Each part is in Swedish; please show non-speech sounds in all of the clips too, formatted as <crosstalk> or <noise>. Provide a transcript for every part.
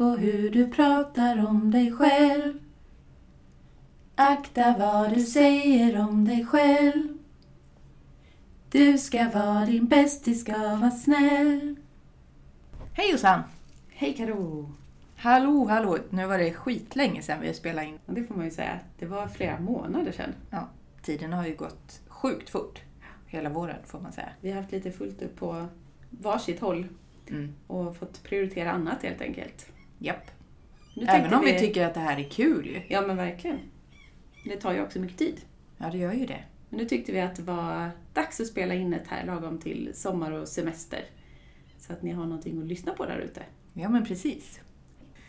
på hur du pratar om dig själv. Akta vad du säger om dig själv. Du ska vara din bästis, ska vara snäll. Hej Jossan! Hej Karo! Hallå, hallå! Nu var det skitlänge sedan vi spelade in. Ja, det får man ju säga. Det var flera månader sedan. Ja, tiden har ju gått sjukt fort. Hela våren får man säga. Vi har haft lite fullt upp på varsitt håll Mm. och fått prioritera annat helt enkelt. Japp. Nu Även om vi tycker att det här är kul ju. Ja men verkligen. Det tar ju också mycket tid. Ja, det gör ju det. Men nu tyckte vi att det var dags att spela in ett här lagom till sommar och semester. Så att ni har någonting att lyssna på där ute. Ja, men precis.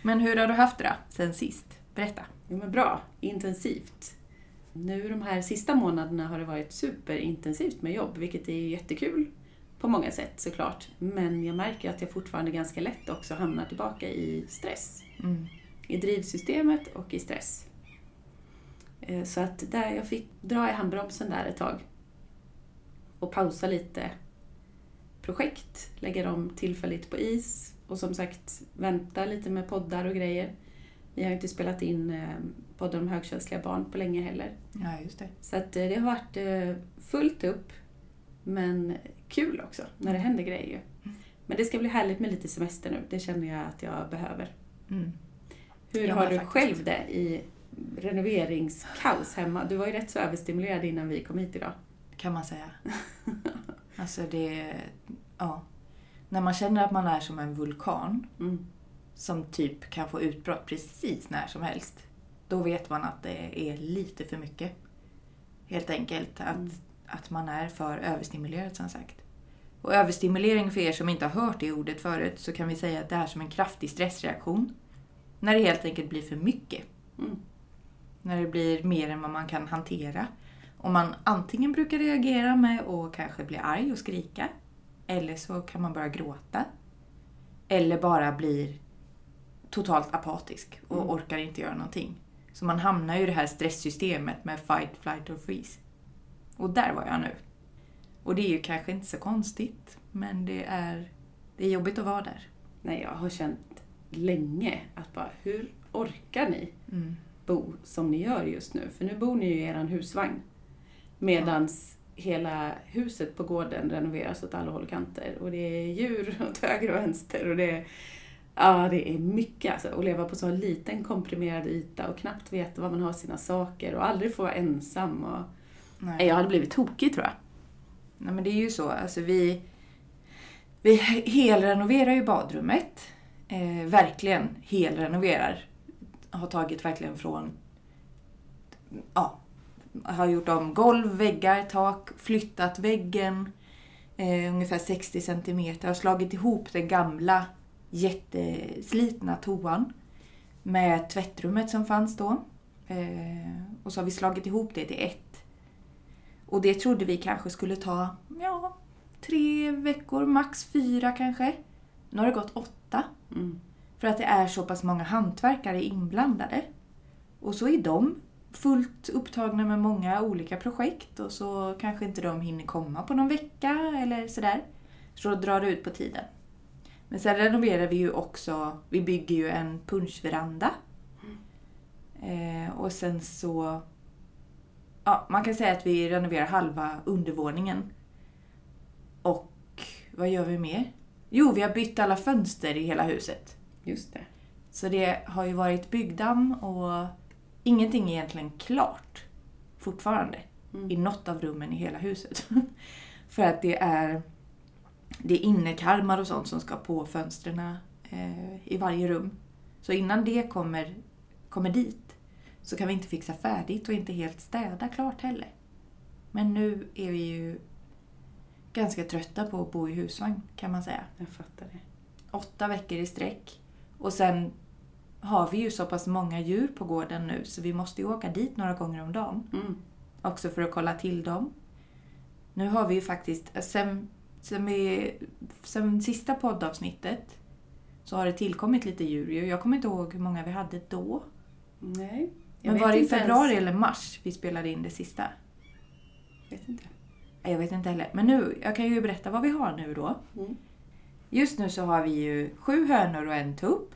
Men hur har du haft det då, sen sist? Berätta. Jo men bra, intensivt. Nu de här sista månaderna har det varit superintensivt med jobb, vilket är jättekul på många sätt såklart. Men jag märker att jag fortfarande ganska lätt också hamnar tillbaka i stress. Mm. I drivsystemet och i stress. Eh, Så att där jag fick dra i handbromsen där ett tag. Och pausa lite projekt, lägga dem tillfälligt på is och som sagt vänta lite med poddar och grejer. Vi har ju inte spelat in eh, podden om högkänsliga barn på länge heller. Ja, just det. Så att eh, det har varit fullt upp, men kul också när det händer grejer. Men det ska bli härligt med lite semester nu, det känner jag att jag behöver. Mm. Hur Ja, har du faktiskt. själv det i renoveringskaos hemma? Du var ju rätt så överstimulerad innan vi kom hit idag. Kan man säga. alltså det... Ja. När man känner att man är som en vulkan Mm. som typ kan få utbrott precis när som helst. Då vet man att det är lite för mycket. Helt enkelt att, Mm. att man är för överstimulerad som sagt. Och överstimulering för er som inte har hört det ordet förut så kan vi säga att det är som en kraftig stressreaktion. När det helt enkelt blir för mycket. Mm. När det blir mer än vad man kan hantera. Och man antingen brukar reagera med att kanske bli arg och skrika. Eller så kan man börja gråta. Eller bara blir totalt apatisk och Mm. orkar inte göra någonting. Så man hamnar ju i det här stresssystemet med fight, flight or freeze. Och där var jag nu. Och det är ju kanske inte så konstigt, men det är, det är jobbigt att vara där. Nej, jag har känt länge att bara, hur orkar ni Mm. bo som ni gör just nu? För nu bor ni ju i er husvagn. Medans hela huset på gården renoveras åt alla håll och kanter. Och det är djur <laughs> åt höger och vänster. Och det är, ja, det är mycket alltså. Att leva på så liten komprimerad yta och knappt veta var man har sina saker och aldrig få vara ensam. Och... Nej, jag hade blivit tokig tror jag. Nej men det är ju så, alltså vi, vi helrenoverar ju badrummet. Eh, verkligen helrenoverar. Har tagit verkligen från, ja, har gjort om golv, väggar, tak, flyttat väggen eh, ungefär 60 centimeter. Har slagit ihop den gamla jätteslitna toan med tvättrummet som fanns då. Eh, och så har vi slagit ihop det till ett. Och det trodde vi kanske skulle ta, ja, tre veckor, max fyra kanske. Nu har det gått åtta. Mm. För att det är så pass många hantverkare inblandade. Och så är de fullt upptagna med många olika projekt och så kanske inte de hinner komma på någon vecka eller sådär. Så då drar det ut på tiden. Men sen renoverar vi ju också, vi bygger ju en punschveranda. Eh, och sen så, ja man kan säga att vi renoverar halva undervåningen. Och vad gör vi mer? Jo, vi har bytt alla fönster i hela huset. Just det. Så det har ju varit byggdamm och ingenting är egentligen klart fortfarande Mm. i något av rummen i hela huset. <laughs> För att det är, det är innekarmar och sånt som ska på fönstren eh, i varje rum. Så innan det kommer, kommer dit så kan vi inte fixa färdigt och inte helt städa klart heller. Men nu är vi ju ganska trötta på att bo i husvagn kan man säga Jag fattar det. åtta veckor i sträck. Och sen har vi ju så pass många djur på gården nu så vi måste ju åka dit några gånger om dagen. Mm. Också för att kolla till dem. Nu har vi ju faktiskt, sen, sen, vi, sen sista poddavsnittet så har det tillkommit lite djur. ju. Jag kommer inte ihåg hur många vi hade då. Nej. Jag Men var det i inte ens- februari eller mars vi spelade in det sista? Vet inte. Jag vet inte heller. Men nu, jag kan ju berätta vad vi har nu då. Mm. Just nu så har vi ju sju hönor och en tupp.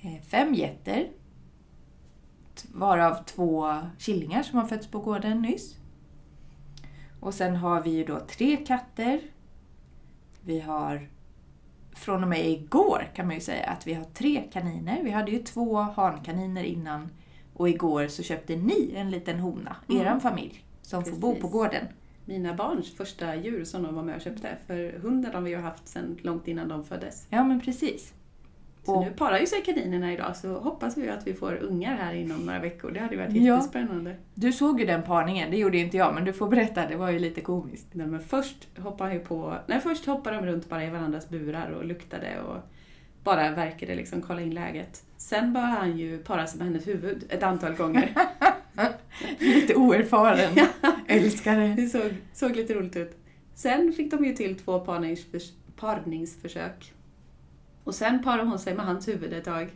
Eh, Fem getter. Varav två killingar som har fötts på gården nyss. Och sen har vi ju då tre katter. Vi har från och med igår kan man ju säga att vi har tre kaniner. Vi hade ju två hankaniner innan och igår så köpte ni en liten hona, Mm. eran familj, som får bo Precis. på gården. Mina barns första djur som de var med och köpte. För hunden har vi ju haft sedan långt innan de föddes. Ja men precis. Så Och- nu parar ju sig kaninerna idag så hoppas vi att vi får ungar här inom några veckor. Det hade varit Ja. jättespännande. Du såg ju den parningen, det gjorde inte jag, men du får berätta, det var ju lite komiskt. Nej, men först hoppade ju på... Nej, först hoppade de runt bara i varandras burar och luktade och bara verkade liksom kolla in läget. Sen började han ju para sig med hennes huvud ett antal gånger. <laughs> Lite oerfaren älskare. Det såg, såg lite roligt ut. Sen fick de ju till två parningsförs- parningsförsök. Och sen parade hon sig med hans huvud ett tag.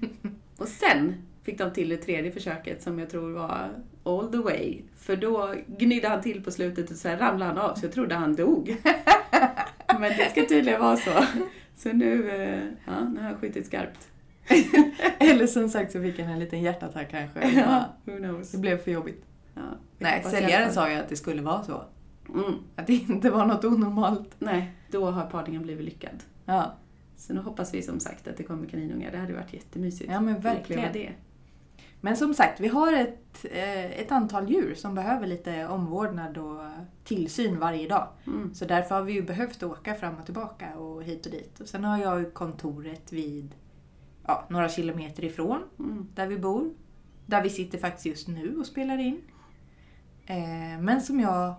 <laughs> Och sen fick de till det tredje försöket som jag tror var all the way. För då gnydde han till på slutet och sen ramlade han av så jag trodde han dog. <laughs> Men det ska tydligen vara så. Så nu, eh, ja, nu har han skjutit skarpt. <laughs> Eller som sagt så fick han en liten hjärtattack kanske. Ja, who knows. Det blev för jobbigt. Ja, Nej, säljaren sa ju att det skulle vara så. Mm, Att det inte var något onormalt. nej, då har parningen blivit lyckad. Ja, Så nu hoppas vi som sagt att det kommer kaninungar. Det hade varit jättemysigt. ja men verkligen. det. Men som sagt, vi har ett, eh, ett antal djur som behöver lite omvårdnad och tillsyn varje dag. Mm. Så därför har vi ju behövt åka fram och tillbaka och hit och dit. Och sen har jag ju kontoret vid ja, några kilometer ifrån Mm. där vi bor. Där vi sitter faktiskt just nu och spelar in. Eh, men som jag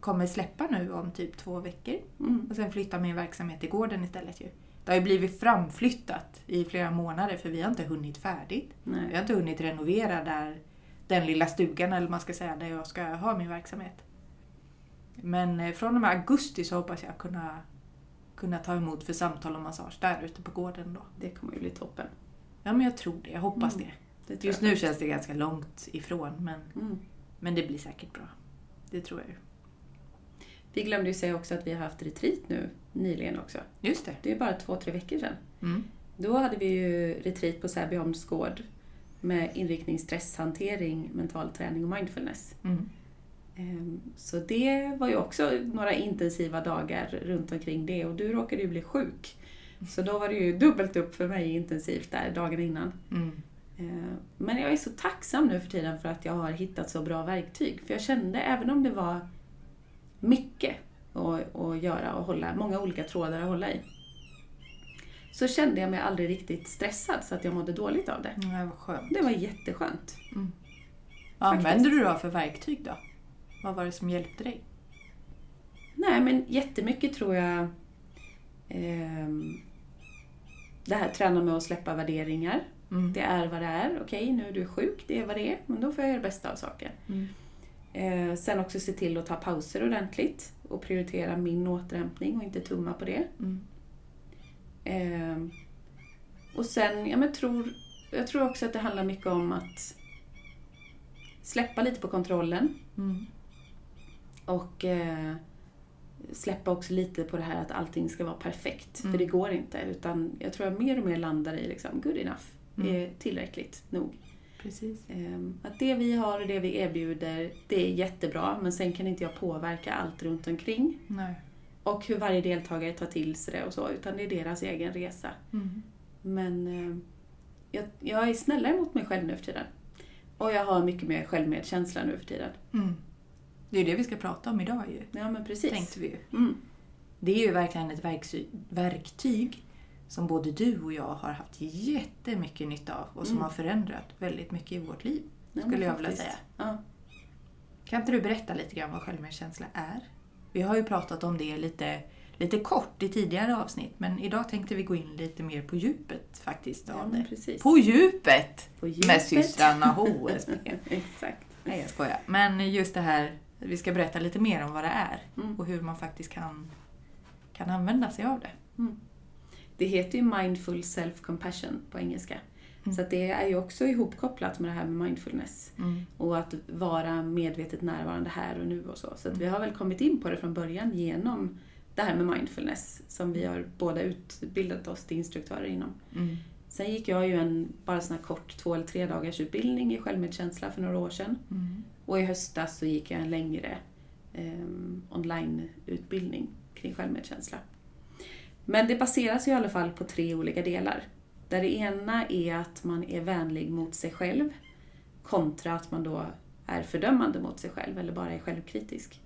kommer släppa nu om typ två veckor. Mm. Och sen flytta min verksamhet till gården istället ju. Det har ju blivit framflyttat i flera månader för vi har inte hunnit färdigt. Vi Nej. har inte hunnit renovera där, den lilla stugan eller man ska säga, där jag ska ha min verksamhet. Men eh, från och med augusti så hoppas jag kunna, kunna ta emot för samtal och massage där ute på gården då. Det kommer ju bli toppen. Ja men jag tror det, jag hoppas Mm. det. Det Just nu känns det ganska långt ifrån men, Mm. men det blir säkert bra. Det tror jag ju. Vi glömde ju säga också att vi har haft retreat nu nyligen också. Just det. Det är bara två, tre veckor sedan. Mm. Då hade vi ju retreat på Säbyholms gård med inriktning stresshantering, mental träning och mindfulness. Mm. Ehm, Så det var ju också några intensiva dagar runt omkring det och du råkade ju bli sjuk. Så då var det ju dubbelt upp för mig intensivt där dagen innan. Mm. Eh, Men jag är så tacksam nu för tiden för att jag har hittat så bra verktyg. För jag kände, även om det var mycket att, att göra och hålla, många olika trådar att hålla i, så kände jag mig aldrig riktigt stressad så att jag mådde dåligt av det. Ja, vad skönt. Det var jätteskönt. Vad använder du då för verktyg då? Vad var det som hjälpte dig? Nej, men jättemycket tror jag ehm, det här träna med att släppa värderingar. Mm. Det är vad det är. Okej, nu är du sjuk, det är vad det är. Men då får jag göra det bästa av saken. Mm. Eh, sen också se till att ta pauser ordentligt och prioritera min återhämtning och inte tumma på det. Mm. Eh, och sen, ja, men tror, jag tror också att det handlar mycket om att släppa lite på kontrollen Mm. och eh, släppa också lite på det här att allting ska vara perfekt. Mm. För det går inte. Utan jag tror jag mer och mer landar i liksom, good enough. Är tillräckligt nog. Precis. Ehm, Att det vi har och det vi erbjuder, det är jättebra. Men sen kan inte jag påverka allt runt omkring. Nej. Och hur varje deltagare tar till sig det och så. Utan det är deras egen resa. Mm. Men eh, jag, jag är snällare mot mig själv nu för tiden. Och jag har mycket mer självmedkänsla nu för tiden. Mm. Det är det vi ska prata om idag ju, Ja men precis. tänkte vi ju. Mm. Det är ju verkligen ett verkty- verktyg som både du och jag har haft jättemycket nytta av och som Mm. har förändrat väldigt mycket i vårt liv. Ja, Skulle jag vilja säga. Ja. Kan inte du berätta lite grann vad självmedkänsla är? Vi har ju pratat om det lite, lite kort i tidigare avsnitt men idag tänkte vi gå in lite mer på djupet faktiskt Ja, av men det. precis. På djupet! På djupet. Med systrarna HSB. <laughs> Exakt. Nej jag skojar. Men just det här, vi ska berätta lite mer om vad det är Mm. och hur man faktiskt kan, kan använda sig av det. Det heter ju mindful self-compassion på engelska. Mm. Så det är ju också ihopkopplat med det här med mindfulness. Och att vara medvetet närvarande här och nu och så. Så vi har väl kommit in på det från början genom det här med mindfulness som vi har båda utbildat oss till instruktörer inom. Mm. Sen gick jag ju en bara sån här kort två eller tre dagars utbildning i självmedkänsla för några år sedan. Mm. Och i höstas så gick jag en längre eh, onlineutbildning kring självmedkänsla. Men det baseras ju i alla fall på tre olika delar. Där det ena är att man är vänlig mot sig själv kontra att man då är fördömande mot sig själv eller bara är självkritisk.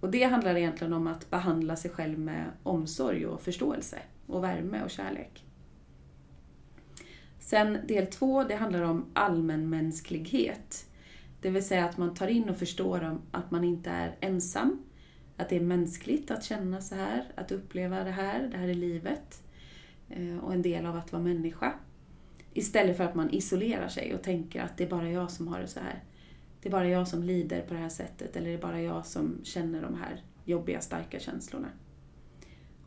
Och det handlar egentligen om att behandla sig själv med omsorg och förståelse och värme och kärlek. Sen del två, det handlar om allmänmänsklighet. Det vill säga att man tar in och förstår att man inte är ensam. Att det är mänskligt att känna så här, att uppleva det här, det här är livet. Eh, och en del av att vara människa. Istället för att man isolerar sig och tänker att det är bara jag som har det så här. Det är bara jag som lider på det här sättet eller det är bara jag som känner de här jobbiga, starka känslorna.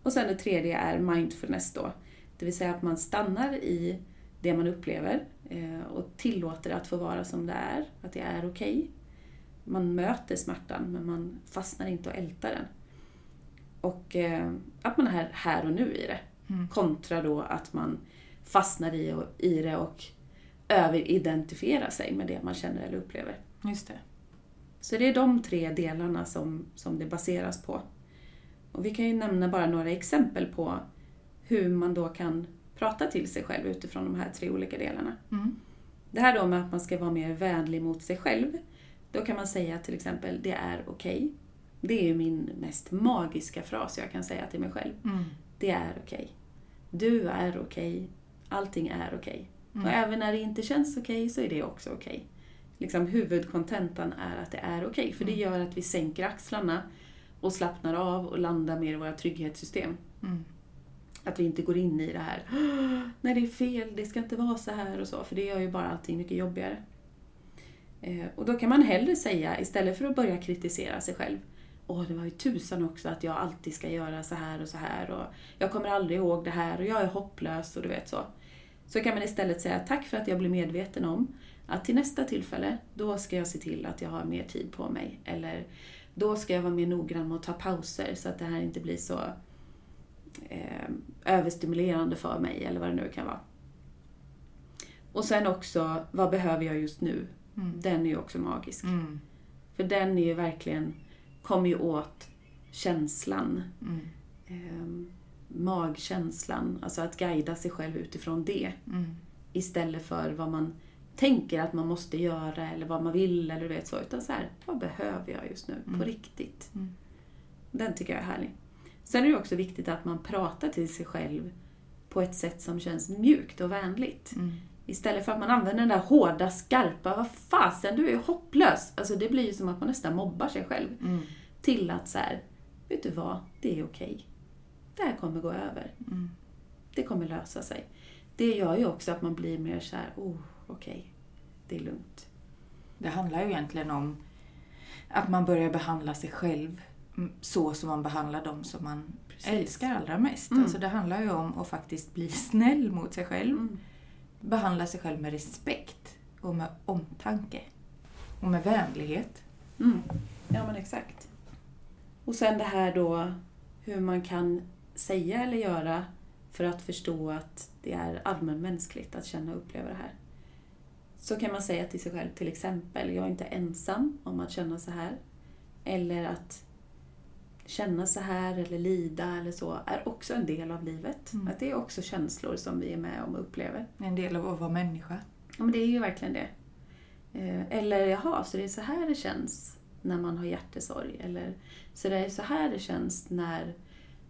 Och sen det tredje är mindfulness då. Det vill säga att man stannar i det man upplever eh, och tillåter det att få vara som det är, att det är okej. Man möter smärtan men man fastnar inte och ältar den. Och eh, att man är här och nu i det. Mm. Kontra då att man fastnar i, och, i det och överidentifierar sig med det man känner eller upplever. Just det. Så det är de tre delarna som, som det baseras på. Och vi kan ju nämna bara några exempel på hur man då kan prata till sig själv utifrån de här tre olika delarna. Mm. Det här då med att man ska vara mer vänlig mot sig själv. Då kan man säga till exempel, det är okej. Det är min mest magiska fras jag kan säga till mig själv. Mm. Det är okej. Du är okej. Allting är okej. Mm. Och även när det inte känns okej så är det också okej. Liksom huvudkontentan är att det är okej. För det Mm. gör att vi sänker axlarna och slappnar av och landar mer i våra trygghetssystem. Mm. Att vi inte går in i det här, nej det är fel, det ska inte vara så här och så. För det gör ju bara allting mycket jobbigare. Eh, och då kan man hellre säga, istället för att börja kritisera sig själv, Åh, det var ju tusan också att jag alltid ska göra så här och så här och jag kommer aldrig ihåg det här och jag är hopplös och du vet så. Så kan man istället säga tack för att jag blir medveten om att till nästa tillfälle, då ska jag se till att jag har mer tid på mig. Eller då ska jag vara mer noggrann med att ta pauser så att det här inte blir så eh, överstimulerande för mig eller vad det nu kan vara. Och sen också, vad behöver jag just nu? Mm. Den är ju också magisk. Mm. För den är ju verkligen, kommer ju åt känslan. Eh, magkänslan, alltså att guida sig själv utifrån det. Mm. Istället för vad man tänker att man måste göra eller vad man vill eller du vet så. Utan så här, vad behöver jag just nu? På riktigt. Den tycker jag är härlig. Sen är det också viktigt att man pratar till sig själv på ett sätt som känns mjukt och vänligt. Mm. Istället för att man använder den där hårda, skarpa, vad fasen, du är hopplös. Alltså det blir ju som att man nästan mobbar sig själv. Mm. Till att så här, vet du vad, det är okej. Det här kommer gå över. Mm. Det kommer lösa sig. Det gör ju också att man blir mer så här, oh, okej, det är lugnt. Det handlar ju egentligen om att man börjar behandla sig själv så som man behandlar dem som man Precis. älskar allra mest. Mm. Alltså det handlar ju om att faktiskt bli <laughs> snäll mot sig själv. Mm. Behandla sig själv med respekt och med omtanke. Och med vänlighet. Mm. Ja, men exakt. Och sen det här då hur man kan säga eller göra för att förstå att det är allmänmänskligt att känna och uppleva det här. Så kan man säga till sig själv till exempel, jag är inte ensam om att känna så här. Eller att känna så här eller lida eller så är också en del av livet. Mm. Att det är också känslor som vi är med om och upplever. En del av att vara människa. Ja, men det är ju verkligen det. Eh, Eller jaha, så det är så här det känns när man har hjärtesorg. Eller så det är så här det känns när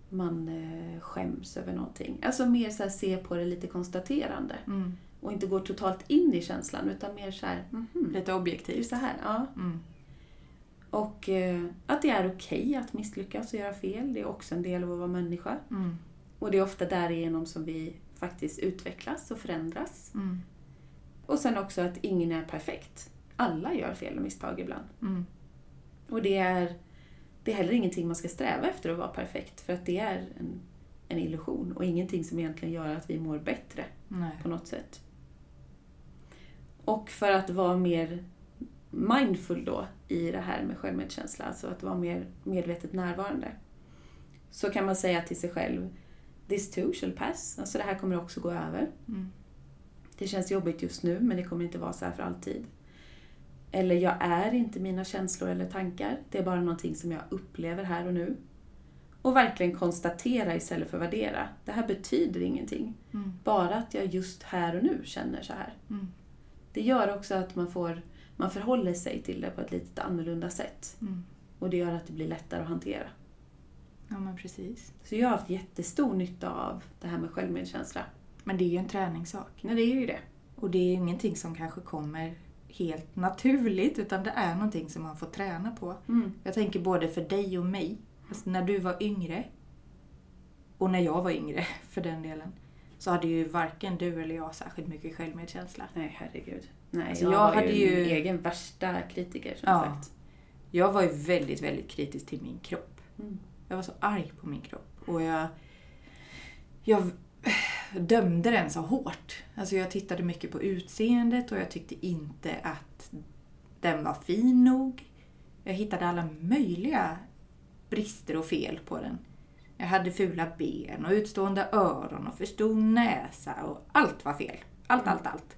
man eh, skäms över någonting. Alltså mer så här, se på det lite konstaterande. Mm. Och inte gå totalt in i känslan utan mer så här, mhm, Lite det är objektivt. så här. Ja. Mm. Och eh, att det är okej att misslyckas och göra fel. Det är också en del av att vara människa. Mm. Och det är ofta därigenom som vi faktiskt utvecklas och förändras. Mm. Och sen också att ingen är perfekt. Alla gör fel och misstag ibland. Mm. Och det är, det är heller ingenting man ska sträva efter att vara perfekt. För att det är en, en illusion och ingenting som egentligen gör att vi mår bättre Nej. på något sätt. Och för att vara mer mindful då i det här med självmedkänsla, alltså att vara mer medvetet närvarande, så kan man säga till sig själv This too shall pass. Alltså det här kommer också gå över. Mm. Det känns jobbigt just nu men det kommer inte vara så här för alltid. Eller jag är inte mina känslor eller tankar. Det är bara någonting som jag upplever här och nu. Och verkligen konstatera istället för värdera. Det här betyder ingenting. Mm. Bara att jag just här och nu känner så här. Mm. Det gör också att man, får, man förhåller sig till det på ett lite annorlunda sätt. Mm. Och det gör att det blir lättare att hantera. Ja, men precis. Så jag har haft jättestor nytta av det här med självmedkänsla. Men det är ju en träningssak. Nej, det är ju det. Och det är ju ingenting som kanske kommer helt naturligt, utan det är någonting som man får träna på. Mm. Jag tänker både för dig och mig. Alltså när du var yngre, och när jag var yngre <laughs> för den delen, så hade ju varken du eller jag särskilt mycket självmedkänsla. Nej, herregud. Nej, Alltså, jag, jag var hade ju min egen värsta kritiker som Ja. sagt. Jag var ju väldigt, väldigt kritisk till min kropp. Mm. Jag var så arg på min kropp. Och jag, jag dömde den så hårt. Alltså jag tittade mycket på utseendet och jag tyckte inte att den var fin nog. Jag hittade alla möjliga brister och fel på den. Jag hade fula ben och utstående öron och för stor näsa och allt var fel. Allt, allt, allt.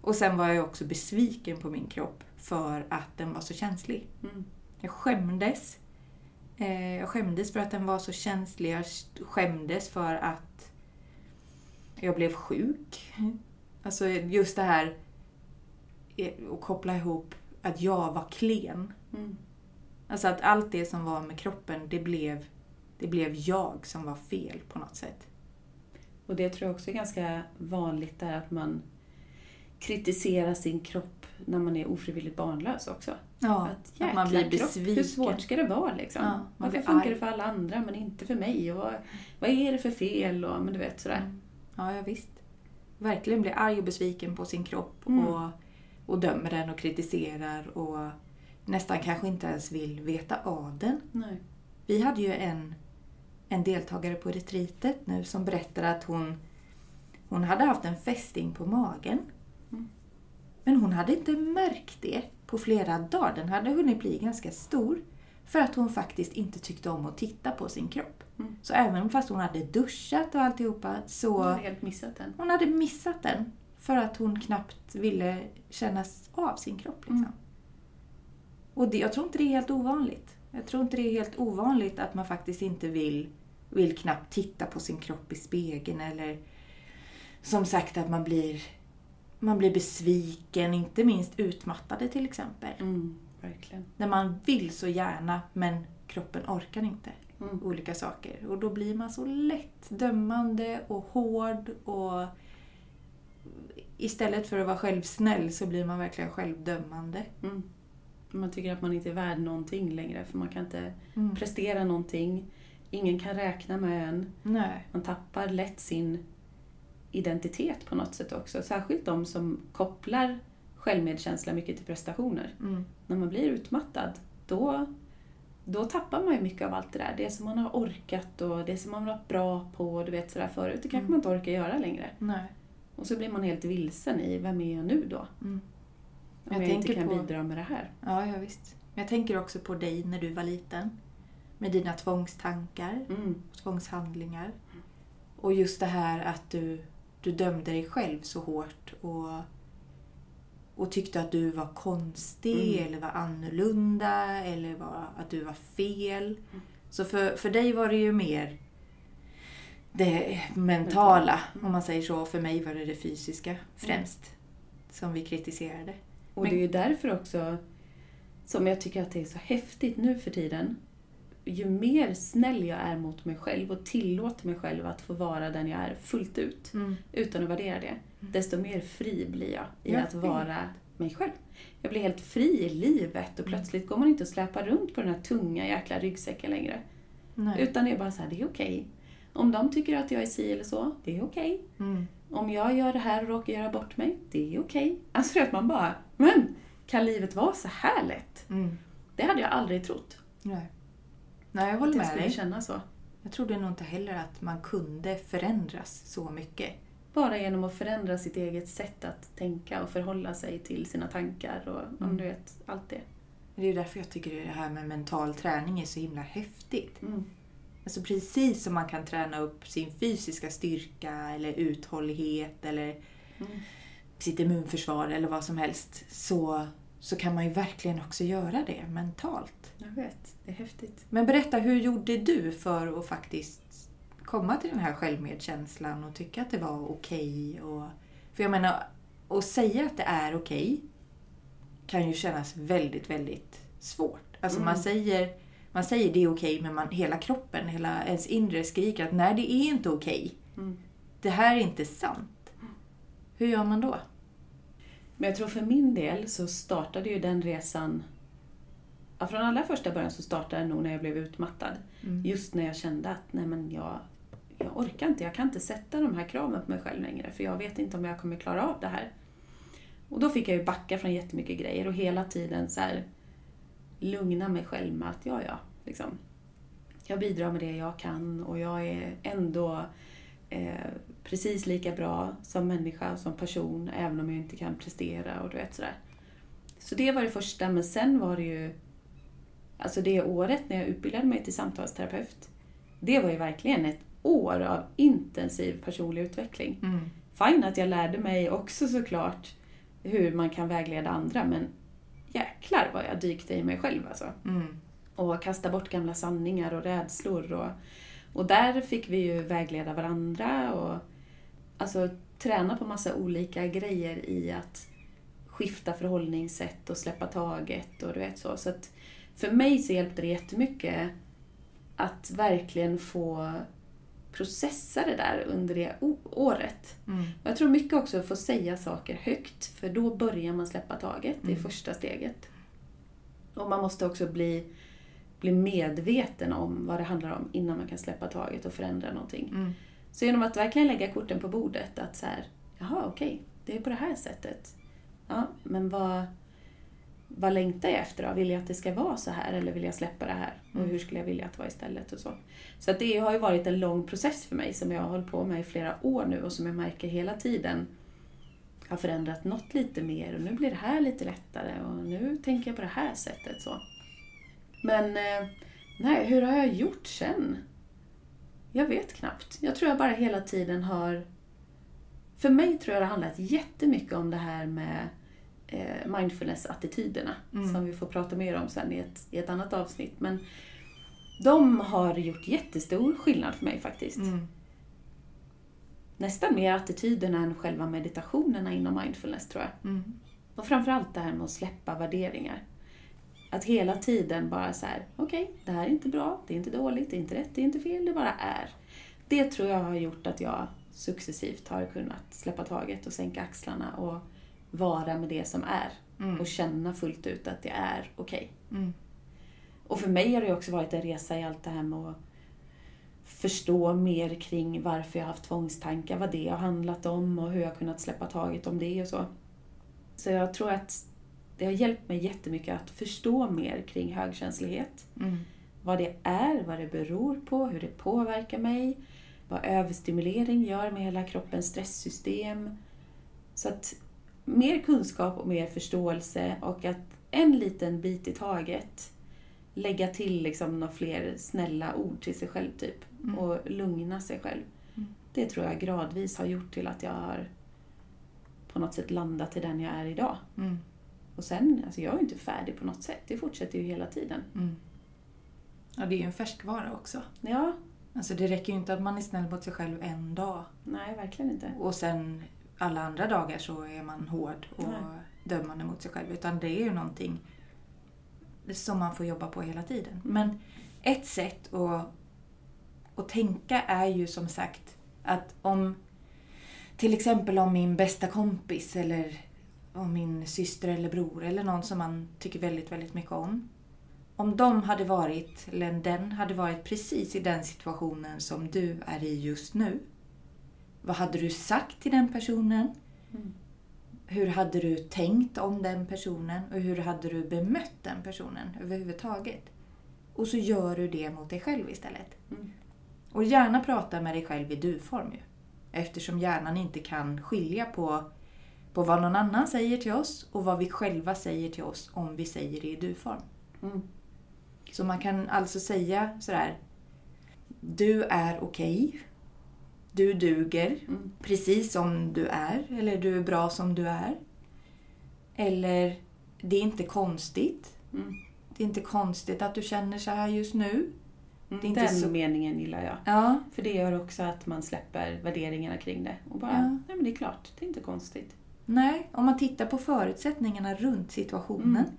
Och sen var jag också besviken på min kropp för att den var så känslig. Mm. Jag skämdes. Eh, Jag skämdes för att den var så känslig. Jag skämdes för att jag blev sjuk. Alltså just det här eh, att koppla ihop att jag var klen. Mm. Alltså att allt det som var med kroppen, det blev, det blev jag som var fel på något sätt. Och det tror jag också är ganska vanligt där att man kritiserar sin kropp när man är ofrivilligt barnlös också. Ja, att, att man blir kropp, besviken. Hur svårt ska det vara liksom? Ja, man Varför funkar arg. det för alla andra men inte för mig? Och vad, vad är det för fel? Och, men du vet sådär. Mm. Ja, ja, visst. Verkligen blir arg och besviken på sin kropp Mm. och, och dömer den och kritiserar och nästan kanske inte ens vill veta av den. Nej. Vi hade ju en, en deltagare på retreatet nu som berättade att hon, hon hade haft en fästing på magen. Mm. Men hon hade inte märkt det på flera dagar. Den hade hunnit bli ganska stor. För att hon faktiskt inte tyckte om att titta på sin kropp. Mm. Så även fast hon hade duschat och alltihopa så Jag har helt missat den. hon hade missat den för att hon knappt ville kännas av sin kropp. Liksom. Mm. Och det, jag tror inte det är helt ovanligt. Jag tror inte det är helt ovanligt att man faktiskt inte vill, vill knappt titta på sin kropp i spegeln eller som sagt att man blir, man blir besviken, inte minst utmattade till exempel. Mm, verkligen. När man vill så gärna men kroppen orkar inte Mm. olika saker. Och då blir man så lätt dömande och hård och istället för att vara självsnäll så blir man verkligen självdömande. Mm. Man tycker att man inte är värd någonting längre för man kan inte Mm. prestera någonting. Ingen kan räkna med en. Nej. Man tappar lätt sin identitet på något sätt också. Särskilt de som kopplar självmedkänsla mycket till prestationer. Mm. När man blir utmattad, då, då tappar man ju mycket av allt det där. Det som man har orkat och det som man har varit bra på, du vet sådär förut, det kanske Mm. man inte orkar göra längre. Nej. Och så blir man helt vilsen i, vem är jag nu då? Mm. Om Jag jag, inte kan på- bidra med det här. Ja, ja, visst. Men jag tänker också på dig när du var liten. Med dina tvångstankar Mm. och tvångshandlingar. Och just det här att du, du dömde dig själv så hårt och, och tyckte att du var konstig Mm. eller var annorlunda eller var, att du var fel. Mm. Så för, för dig var det ju mer det mentala, Mm. om man säger så. För mig var det det fysiska främst som vi kritiserade. Och Men- det är ju därför också som jag tycker att det är så häftigt nu för tiden. Ju mer snäll jag är mot mig själv och tillåter mig själv att få vara den jag är fullt ut, utan att värdera det, desto mer fri blir jag i Jag att vet. vara mig själv. Jag blir helt fri i livet och plötsligt går man inte och släpar runt på den här tunga jäkla ryggsäcken längre. Nej. Utan det är bara så här, det är okej. Om de tycker att jag är si eller så, det är okej. Mm. Om jag gör det här och råkar göra bort mig, det är okej. Alltså det är att man bara, men kan livet vara så här lätt? Mm. Det hade jag aldrig trott. Nej. Nej, jag Att håller jag med skulle dig. känna så. Jag trodde nog inte heller att man kunde förändras så mycket. Bara genom att förändra sitt eget sätt att tänka och förhålla sig till sina tankar och om Mm. du vet, allt det. Det är därför jag tycker det här med mental träning är så himla häftigt. Mm. Alltså precis som man kan träna upp sin fysiska styrka eller uthållighet eller Mm. sitt immunförsvar eller vad som helst så, så kan man ju verkligen också göra det mentalt. Jag vet, det är häftigt. Men berätta, hur gjorde du för att faktiskt komma till den här självmedkänslan och tycka att det var okej? och... För jag menar, att säga att det är okej kan ju kännas väldigt, väldigt svårt. Alltså Mm. man säger man säger det är okej, men man, hela kroppen, hela ens inre skriker att nej, det är inte okej. Mm. Det här är inte sant. Hur gör man då? Men jag tror för min del så startade ju den resan... Ja, från allra första början så startade den nog när jag blev utmattad. Mm. Just när jag kände att nej men jag, jag orkar inte, jag kan inte sätta de här kraven på mig själv längre för jag vet inte om jag kommer klara av det här. Och då fick jag ju backa från jättemycket grejer och hela tiden så här lugna mig själv med att ja, ja, liksom. Jag bidrar med det jag kan och jag är ändå eh, precis lika bra som människa och som person även om jag inte kan prestera och du vet sådär. Så det var det första, men sen var det ju Alltså det året när jag utbildade mig till samtalsterapeut, det var ju verkligen ett år av intensiv personlig utveckling. Mm. Fine att jag lärde mig också såklart hur man kan vägleda andra, men jäklar vad jag dykte i mig själv alltså. Mm. Och kasta bort gamla sanningar och rädslor. Och, och där fick vi ju vägleda varandra och alltså, träna på massa olika grejer i att skifta förhållningssätt och släppa taget och du vet så. så att för mig så hjälpte det jättemycket att verkligen få processa det där under det året. Mm. Jag tror mycket också att få säga saker högt, för då börjar man släppa taget. Det är Mm. första steget. Och man måste också bli, bli medveten om vad det handlar om innan man kan släppa taget och förändra någonting. Mm. Så genom att verkligen lägga korten på bordet, att så här, jaha okej, det är på det här sättet. Ja, men vad, vad längtar jag efter då? Vill jag att det ska vara så här eller vill jag släppa det här? Och Mm. hur skulle jag vilja att det var istället? Och så så det har ju varit en lång process för mig som jag har hållit på med i flera år nu och som jag märker hela tiden har förändrat något lite mer och nu blir det här lite lättare och nu tänker jag på det här sättet. så. Men eh, nej, hur har jag gjort sen? Jag vet knappt. Jag tror jag bara hela tiden har... För mig tror jag det har handlat jättemycket om det här med eh, mindfulness-attityderna Mm. som vi får prata mer om sen i ett, i ett annat avsnitt. Men de har gjort jättestor skillnad för mig faktiskt. Mm. Nästan mer attityderna än själva meditationerna inom mindfulness tror jag. Mm. Och framförallt det här med att släppa värderingar. Att hela tiden bara så här, okej, det här är inte bra, det är inte dåligt, det är inte rätt, det är inte fel, det bara är. Det tror jag har gjort att jag successivt har kunnat släppa taget och sänka axlarna och vara med det som är. Mm. Och känna fullt ut att det är okej. Mm. Och för mig har det också varit en resa i allt det här med att förstå mer kring varför jag har haft tvångstankar, vad det har handlat om och hur jag har kunnat släppa taget om det och så. Så jag tror att det har hjälpt mig jättemycket att förstå mer kring högkänslighet. Mm. Vad det är, vad det beror på, hur det påverkar mig, vad överstimulering gör med hela kroppens stresssystem. Så att mer kunskap och mer förståelse och att en liten bit i taget lägga till liksom några fler snälla ord till sig själv typ Mm. och lugna sig själv. Mm. Det tror jag gradvis har gjort till att jag har på något sätt landat i den jag är idag. Mm. Och sen, alltså jag är ju inte färdig på något sätt. Det fortsätter ju hela tiden. Mm. Ja, det är ju en färskvara också. Ja, Alltså det räcker ju inte att man är snäll mot sig själv en dag nej verkligen inte. och sen alla andra dagar så är man hård och Nej. dömande mot sig själv. Utan det är ju någonting som man får jobba på hela tiden. Men ett sätt att, att tänka är ju som sagt att om till exempel om min bästa kompis eller om min syster eller bror eller någon som man tycker väldigt, väldigt mycket om. Om de hade varit, eller den hade varit precis i den situationen som du är i just nu. Vad hade du sagt till den personen? Mm. Hur hade du tänkt om den personen och hur hade du bemött den personen överhuvudtaget? Och så gör du det mot dig själv istället. Mm. Och gärna prata med dig själv i du-form ju. Eftersom hjärnan inte kan skilja på, på vad någon annan säger till oss och vad vi själva säger till oss om vi säger det i du-form. Mm. Så man kan alltså säga sådär du är okej. Du duger Mm. precis som du är. Eller du är bra som du är. Eller det är inte konstigt. Mm. Det är inte konstigt att du känner så här just nu. Det är inte Den så- meningen gillar jag. Ja, För det gör också att man släpper värderingarna kring det. Och bara, Ja. nej men det är klart, det är inte konstigt. Nej. Om man tittar på förutsättningarna runt situationen Mm.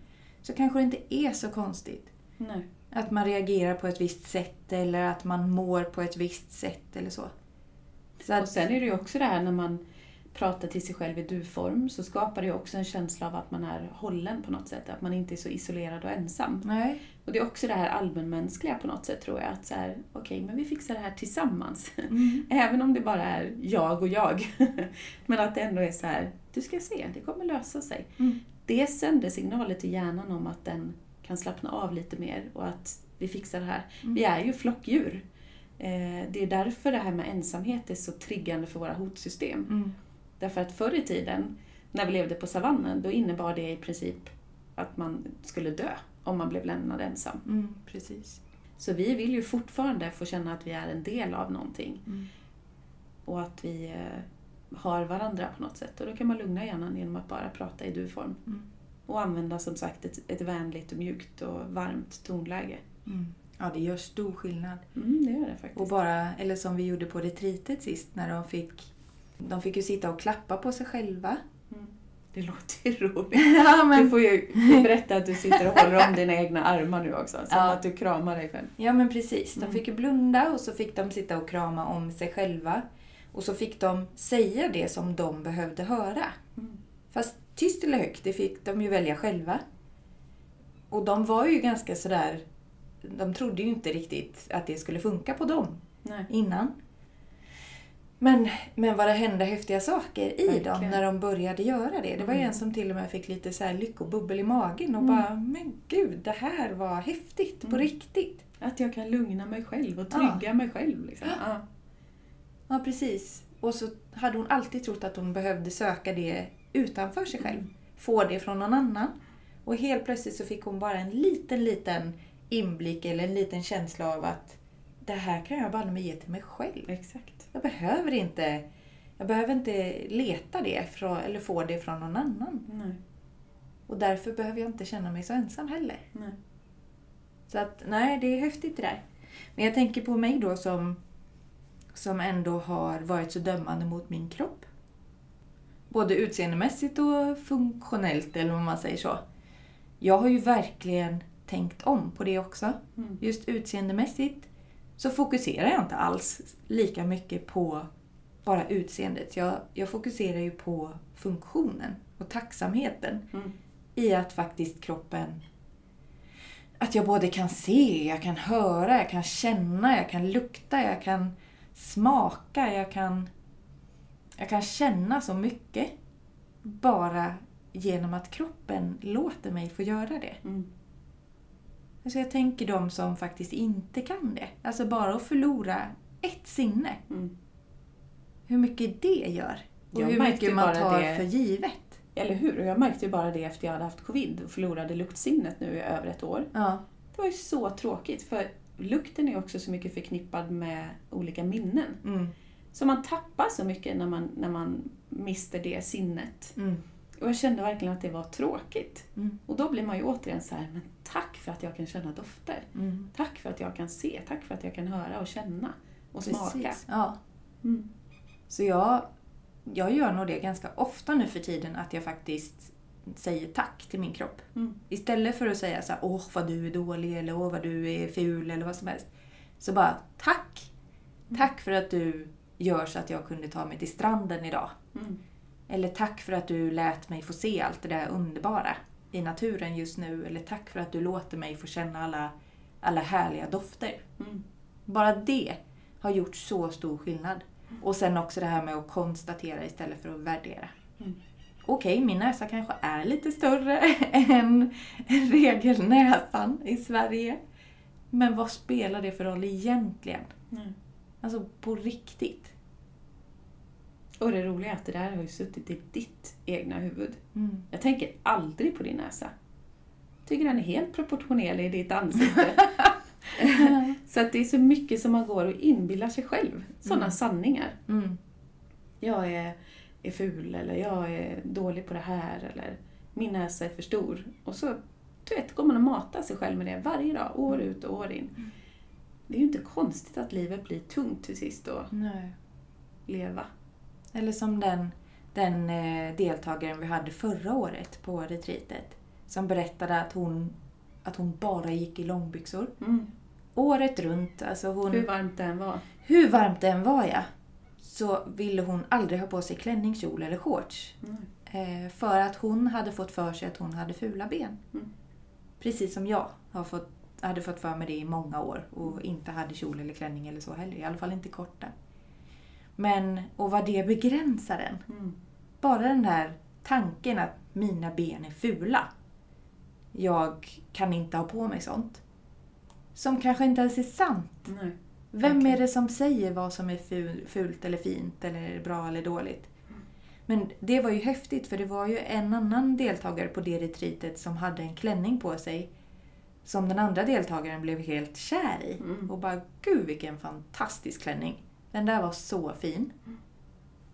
så kanske det inte är så konstigt. Nej. Att man reagerar på ett visst sätt eller att man mår på ett visst sätt eller så. så Och att, sen är det ju också det här när man pratar till sig själv i du-form så skapar det ju också en känsla av att man är hållen på något sätt. Att man inte är så isolerad och ensam. nej. Och det är också det här allmänmänskliga på något sätt tror jag. Att så här, okej, men vi fixar det här tillsammans. Mm. <laughs> Även om det bara är jag och jag. <laughs> men att det ändå är så här, du ska se, det kommer lösa sig. Mm. Det sänder signaler till hjärnan om att den kan slappna av lite mer och att vi fixar det här. Mm. Vi är ju flockdjur. Eh, Det är därför det här med ensamhet är så triggande för våra hotsystem. Därför att förr i tiden, när vi levde på savannen, då innebar det i princip att man skulle dö om man blev lämnad ensam. Mm. Precis. Så vi vill ju fortfarande få känna att vi är en del av någonting Mm. och att vi eh, har varandra på något sätt. Och då kan man lugna hjärnan genom att bara prata i du-form. Mm. Och använda som sagt ett, ett vänligt och mjukt och varmt tonläge. Mm. Ja, det gör stor skillnad. Mm, det gör det faktiskt. Och bara, eller som vi gjorde på retritet sist när de fick de fick ju sitta och klappa på sig själva. Mm. Det låter ju roligt. <laughs> Ja, Du får ju berätta att du sitter och håller om dina egna armar nu också. Som Ja. att du kramar dig själv. Ja men precis. De Mm. fick ju blunda och så fick de sitta och krama om sig själva. Och så fick de säga det som de behövde höra. Mm. Fast tyst eller högt, det fick de ju välja själva. Och de var ju ganska sådär... De trodde ju inte riktigt att det skulle funka på dem Nej. innan. Men, men vad det hände häftiga saker i dem Verkligen. när de började göra det. Det var Mm. en som till och med fick lite så här lyckobubbel i magen och Mm. bara Men gud, det här var häftigt på Mm. riktigt. Att jag kan lugna mig själv och trygga mig själv. Liksom. Ja. Ja, precis. Och så hade hon alltid trott att hon behövde söka det utanför sig själv. Få det från någon annan. Och helt plötsligt så fick hon bara en liten, liten inblick eller en liten känsla av att det här kan jag bara med ge till mig själv. Exakt. Jag behöver inte, jag behöver inte leta det från, eller få det från någon annan. Nej. Och därför behöver jag inte känna mig så ensam heller. Nej. Så att nej, det är häftigt det där. Men jag tänker på mig då som, som ändå har varit så dömande mot min kropp. Både utseendemässigt och funktionellt eller vad man säger så. Jag har ju verkligen tänkt om på det också. Mm. Just utseendemässigt så fokuserar jag inte alls lika mycket på bara utseendet. Jag, jag fokuserar ju på funktionen och tacksamheten Mm. i att faktiskt kroppen... Att jag både kan se, jag kan höra, jag kan känna, jag kan lukta, jag kan smaka, jag kan... Jag kan känna så mycket bara genom att kroppen låter mig få göra det. Mm. Alltså jag tänker de som faktiskt inte kan det. Alltså bara att förlora ett sinne. Mm. Hur mycket det gör. Och Jag hur mycket man bara tar det- för givet. Eller hur? Och jag märkte ju bara det efter jag hade haft covid och förlorade luktsinnet nu i över ett år. Ja. Det var ju så tråkigt för lukten är också så mycket förknippad med olika minnen. Mm. Så man tappar så mycket när man, när man mister det sinnet. Mm. Och jag kände verkligen att det var tråkigt. Mm. Och då blir man ju återigen så här, men tack för att jag kan känna dofter. Mm. Tack för att jag kan se, tack för att jag kan höra och känna och smaka. Precis. Ja. Mm. Så jag, jag gör nog det ganska ofta nu för tiden att jag faktiskt säger tack till min kropp. Mm. Istället för att säga så här, åh vad du är dålig eller åh vad du är ful eller vad som helst. Så bara tack! Tack för att du gör så att jag kunde ta mig till stranden idag. Mm. Eller tack för att du lät mig få se allt det där underbara i naturen just nu. Eller tack för att du låter mig få känna alla, alla härliga dofter. Mm. Bara det har gjort så stor skillnad. Och sen också det här med att konstatera istället för att värdera. Mm. Okej, min näsa kanske är lite större <laughs> än regelnäsan i Sverige. Men vad spelar det för roll egentligen? Nej. Alltså på riktigt. Och det roliga är att det där har ju suttit i ditt egna huvud. Mm. Jag tänker aldrig på din näsa. Tycker den är helt proportionerlig i ditt ansikte. <laughs> Så att det är så mycket som man går och inbillar sig själv. Sådana Mm. sanningar. Mm. Jag är, är ful eller jag är dålig på det här eller min näsa är för stor. Och så du vet, går man och matar sig själv med det varje dag, år Mm. ut och år in. Det är ju inte konstigt att livet blir tungt till sist att Nej. leva. Eller som den, den eh, deltagaren vi hade förra året på retreatet. Som berättade att hon, att hon bara gick i långbyxor. Året runt. Alltså hon, Hur varmt det än var. hur varmt det än var ja, så ville hon aldrig ha på sig klänning, kjol eller shorts. Eh, för att hon hade fått för sig att hon hade fula ben. Mm. Precis som jag har fått, hade fått för mig det i många år och inte hade kjol eller klänning eller så heller. I alla fall inte korta. Men, och vad det begränsar en. Mm. Bara den där tanken att mina ben är fula. Jag kan inte ha på mig sånt. Som kanske inte ens är sant. Nej. Vem Verkligen. är det som säger vad som är ful- fult eller fint eller bra eller dåligt? Men det var ju häftigt för det var ju en annan deltagare på det retreatet som hade en klänning på sig som den andra deltagaren blev helt kär i. Mm. Och bara, gud vilken fantastisk klänning. Den där var så fin.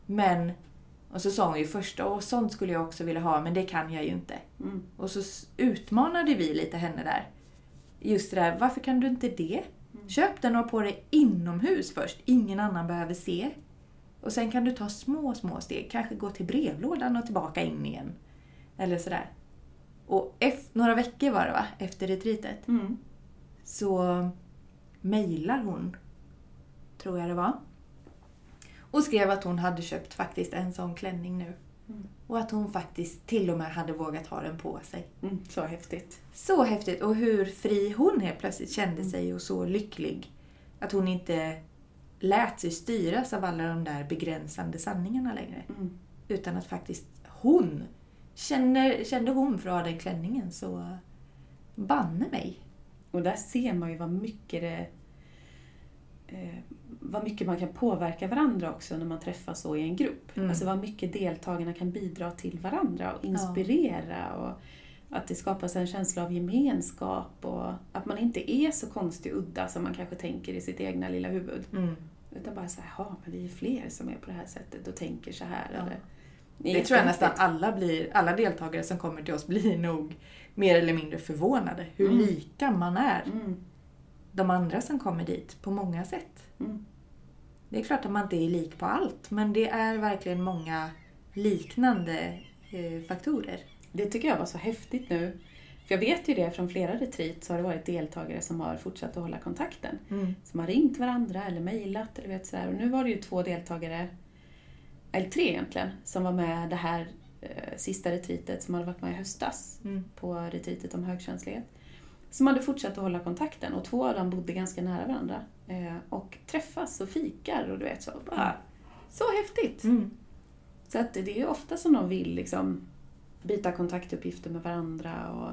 Men, och så sa hon ju först, åh sånt skulle jag också vilja ha men det kan jag ju inte. Mm. Och så utmanade vi lite henne där. Just det där, varför kan du inte det? Köp den och ha på dig inomhus först. Ingen annan behöver se. Och sen kan du ta små, små steg. Kanske gå till brevlådan och tillbaka in igen. Eller sådär. Och ef- några veckor var det va? Efter retreatet. Mm. Så mejlar hon, tror jag det var. Och skrev att hon hade köpt faktiskt en sån klänning nu. Mm. Och att hon faktiskt till och med hade vågat ha den på sig. Mm. Så häftigt. Så häftigt! Och hur fri hon helt plötsligt kände sig och så lycklig. Att hon inte lät sig styras av alla de där begränsande sanningarna längre. Mm. Utan att faktiskt hon, känner, kände hon för att ha den klänningen så banne mig. Och där ser man ju vad mycket det eh, vad mycket man kan påverka varandra också när man träffas så i en grupp. Mm. Alltså vad mycket deltagarna kan bidra till varandra och inspirera. Och att det skapas en känsla av gemenskap och att man inte är så konstig och udda som man kanske tänker i sitt egna lilla huvud. Mm. Utan bara så här, "Jaha, men vi är fler som är på det här sättet och tänker så här. Ja. Eller, Det tror jag nästan alla, blir, alla deltagare som kommer till oss blir nog mer eller mindre förvånade. Hur Mm. lika man är Mm, de andra som kommer dit på många sätt. mm, Det är klart att man inte är lik på allt, men det är verkligen många liknande eh, faktorer. Det tycker jag var så häftigt nu. För jag vet ju det från flera retreat så har det varit deltagare som har fortsatt att hålla kontakten. Som har ringt varandra eller mejlat eller vet sådär. Och nu var det ju två deltagare, eller tre egentligen, som var med det här eh, sista retreatet som hade varit med i höstas Mm. på retreatet om högkänslighet. Som hade fortsatt att hålla kontakten och två av dem bodde ganska nära varandra. Eh, och träffas och fikar och du vet så. Bara, så häftigt! Mm. Så att det är ju ofta som de vill liksom byta kontaktuppgifter med varandra och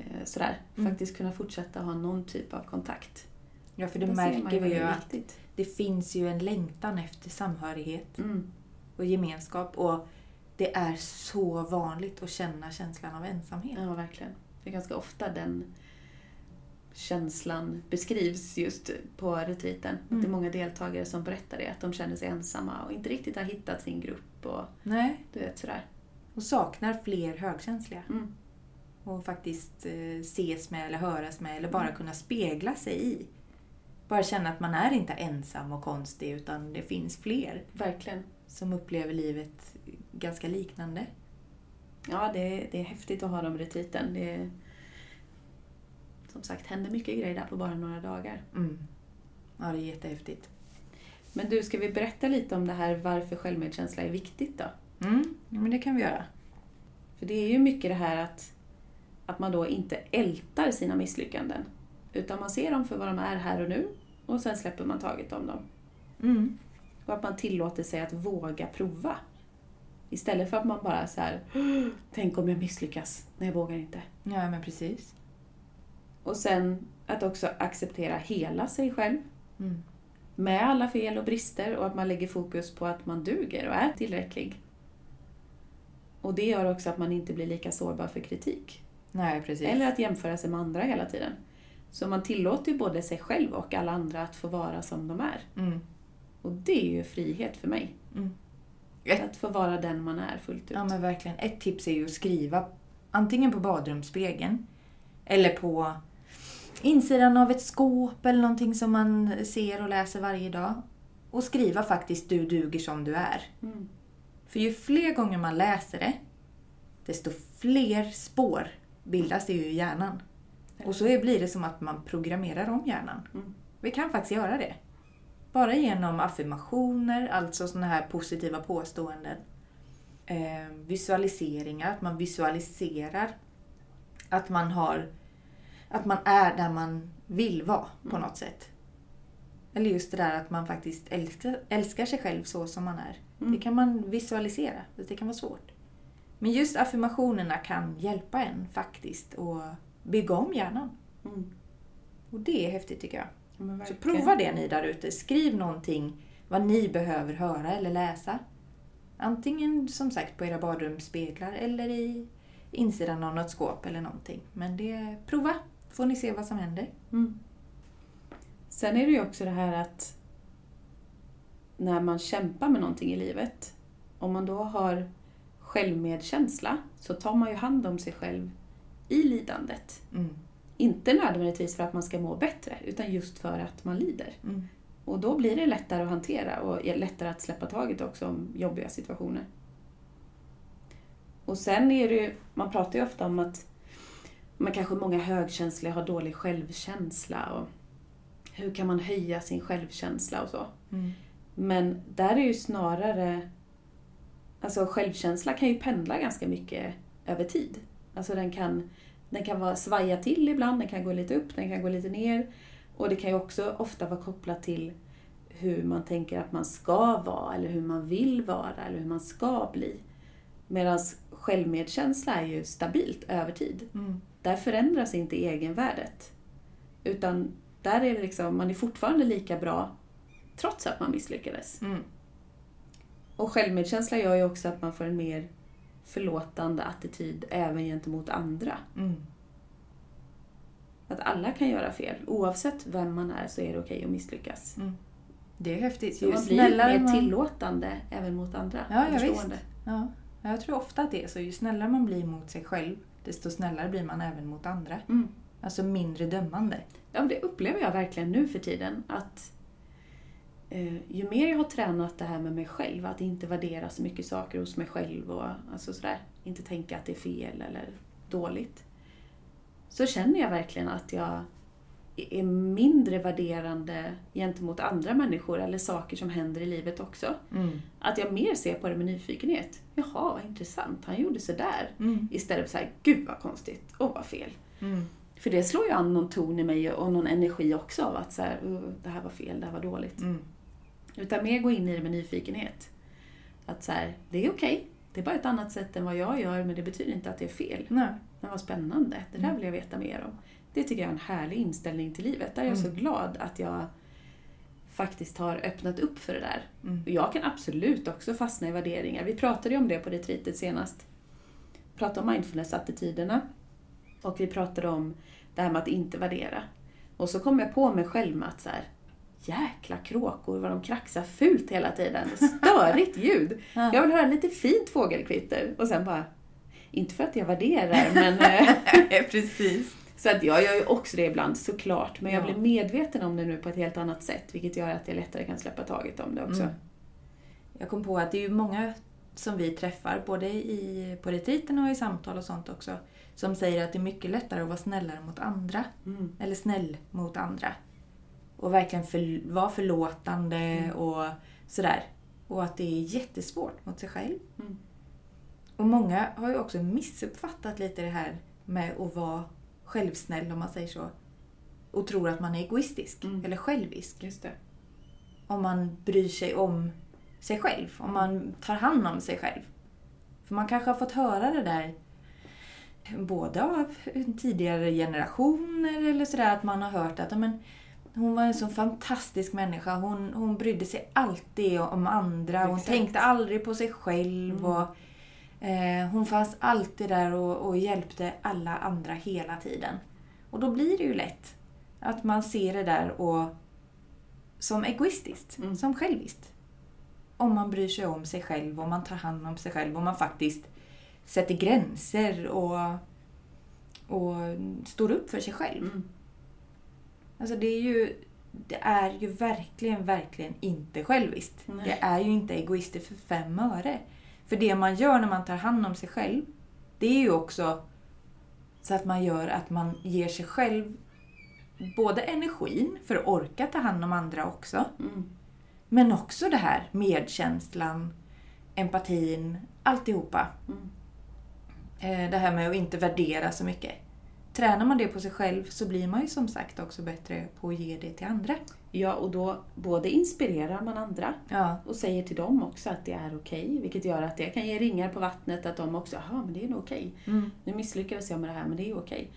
eh, sådär. Mm. Faktiskt kunna fortsätta ha någon typ av kontakt. Ja, för det man märker vi det ju att det finns ju en längtan efter samhörighet Mm. och gemenskap. Och det är så vanligt att känna känslan av ensamhet. Ja, verkligen. Det är ganska ofta den känslan beskrivs just på retreaten. Mm. Det är många deltagare som berättar det, att de känner sig ensamma och inte riktigt har hittat sin grupp och Nej. du vet sådär. Och saknar fler högkänsliga. Mm. Och faktiskt eh, ses med eller höras med eller bara Mm. kunna spegla sig i. Bara känna att man är inte ensam och konstig utan det finns fler Verkligen. som upplever livet ganska liknande. Ja, det är, det är häftigt att ha de retreaten. Det är, som sagt händer mycket grejer där på bara några dagar. Mm. Ja, det är jättehäftigt. Men du, ska vi berätta lite om det här varför självmedkänsla är viktigt då? Mm, ja, men det kan vi göra. För det är ju mycket det här att, att man då inte ältar sina misslyckanden. Utan man ser dem för vad de är här och nu och sen släpper man taget om dem. Mm. Och att man tillåter sig att våga prova. Istället för att man bara så här, tänk om jag misslyckas? Nej, jag vågar inte. Ja, men precis. Och sen att också acceptera hela sig själv. Mm. Med alla fel och brister och att man lägger fokus på att man duger och är tillräcklig. Och det gör också att man inte blir lika sårbar för kritik. Nej, precis. Eller att jämföra sig med andra hela tiden. Så man tillåter ju både sig själv och alla andra att få vara som de är. Mm. Och det är ju frihet för mig. Mm. Att få vara den man är fullt ut. Ja men verkligen. Ett tips är ju att skriva antingen på badrumsspegeln eller på insidan av ett skåp eller någonting som man ser och läser varje dag. Och skriva faktiskt du duger som du är. Mm. För ju fler gånger man läser det, desto fler spår bildas det ju i hjärnan. Och så blir det som att man programmerar om hjärnan. Mm. Vi kan faktiskt göra det. Bara genom affirmationer, alltså sådana här positiva påståenden. Eh, visualiseringar, att man visualiserar att man har att man är där man vill vara på Mm. något sätt. Eller just det där att man faktiskt älskar, älskar sig själv så som man är. Mm. Det kan man visualisera, det kan vara svårt. Men just affirmationerna kan hjälpa en faktiskt att bygga om hjärnan. Mm. Och det är häftigt tycker jag. Ja, Så prova det ni där ute. Skriv någonting vad ni behöver höra eller läsa. Antingen som sagt på era badrumsspeglar eller i insidan av något skåp eller någonting. Men det, prova, får ni se vad som händer. Mm. Sen är det ju också det här att när man kämpar med någonting i livet, om man då har självmedkänsla så tar man ju hand om sig själv i lidandet. Mm. Inte nödvändigtvis för att man ska må bättre, utan just för att man lider. Mm. Och då blir det lättare att hantera och lättare att släppa taget också om jobbiga situationer. Och sen är det ju, man pratar ju ofta om att man kanske många högkänsliga har dålig självkänsla och hur kan man höja sin självkänsla och så. Mm. Men där är ju snarare, alltså självkänsla kan ju pendla ganska mycket över tid. Alltså den kan, den kan vara svaja till ibland, den kan gå lite upp, den kan gå lite ner. Och det kan ju också ofta vara kopplat till hur man tänker att man ska vara, eller hur man vill vara, eller hur man ska bli. Medan självmedkänsla är ju stabilt över tid. Mm. Där förändras inte egenvärdet. Utan där är det liksom, man är fortfarande lika bra trots att man misslyckades. Mm. Och självmedkänsla gör ju också att man får en mer förlåtande attityd även gentemot andra. Mm. Att alla kan göra fel. Oavsett vem man är så är det okej att misslyckas. Mm. Det är häftigt. Så man blir mer man- tillåtande även mot andra. Ja, ja, Förstående. Ja, jag tror ofta att det är så. Ju snällare man blir mot sig själv, desto snällare blir man även mot andra. Mm. Alltså mindre dömande. Ja, det upplever jag verkligen nu för tiden. Att eh, ju mer jag har tränat det här med mig själv, att inte värdera så mycket saker hos mig själv och alltså sådär, inte tänka att det är fel eller dåligt. Så känner jag verkligen att jag är mindre värderande gentemot andra människor eller saker som händer i livet också. Mm. Att jag mer ser på det med nyfikenhet. Jaha, vad intressant, han gjorde sådär. Mm. Istället för så här, gud vad konstigt, och vad fel. Mm. För det slår ju an någon ton i mig och någon energi också av att så här, "Uh, det här var fel, det här var dåligt. Mm. Utan mer gå in i det med nyfikenhet. Att så här, det är okej, det är bara ett annat sätt än vad jag gör men det betyder inte att det är fel. Nej. Men vad spännande, det där Mm. vill jag veta mer om. Det tycker jag är en härlig inställning till livet. Där är jag så Mm. glad att jag faktiskt har öppnat upp för det där. Mm. Jag kan absolut också fastna i värderingar. Vi pratade ju om det på retreatet senast. Vi pratade om mindfulness-attityderna. Och vi pratade om det här med att inte värdera. Och så kom jag på mig själv med att så här, jäkla kråkor vad de kraxar fult hela tiden. Störigt <laughs> ljud. Ja. Jag vill höra lite fint fågelkvitter. Och sen bara, inte för att jag värderar men... <laughs> eh, Precis. Så att jag gör ju också det ibland såklart. Men jag Ja. blir medveten om det nu på ett helt annat sätt. Vilket gör att jag lättare kan släppa taget om det också. Mm. Jag kom på att det är ju många som vi träffar, både i, på retriten och i samtal och sånt också, som säger att det är mycket lättare att vara snällare mot andra. Mm. Eller snäll mot andra. Och verkligen för, vara förlåtande Mm. och sådär. Och att det är jättesvårt mot sig själv. Mm. Och många har ju också missuppfattat lite det här med att vara självsnäll, om man säger så. Och tror att man är egoistisk Mm. eller självisk. Om man bryr sig om sig själv. Om man tar hand om sig själv. För man kanske har fått höra det där både av tidigare generationer eller sådär att man har hört att "Ja, men, hon var en så fantastisk människa. Hon, hon brydde sig alltid om andra. Hon Exakt. tänkte aldrig på sig själv. Mm. Och, hon fanns alltid där och, och hjälpte alla andra hela tiden. Och då blir det ju lätt Att man ser det där och som egoistiskt, Mm. som själviskt. Om man bryr sig om sig själv, om man tar hand om sig själv, om man faktiskt sätter gränser och, och står upp för sig själv. Mm. Alltså det är ju, det är ju verkligen, verkligen inte själviskt. Nej. Det är ju inte egoistiskt för fem öre. För det man gör när man tar hand om sig själv, det är ju också så att man gör att man ger sig själv både energin för att orka ta hand om andra också, Mm. men också det här medkänslan, empatin, alltihopa. Mm. Eh, Det här med att inte värdera så mycket. Tränar man det på sig själv så blir man ju som sagt också bättre på att ge det till andra. Ja, och då både inspirerar man andra Ja, och säger till dem också att det är okej. vilket gör att det kan ge ringar på vattnet att de också, jaha men det är nog okej. mm. Nu misslyckades jag med det här men det är okej.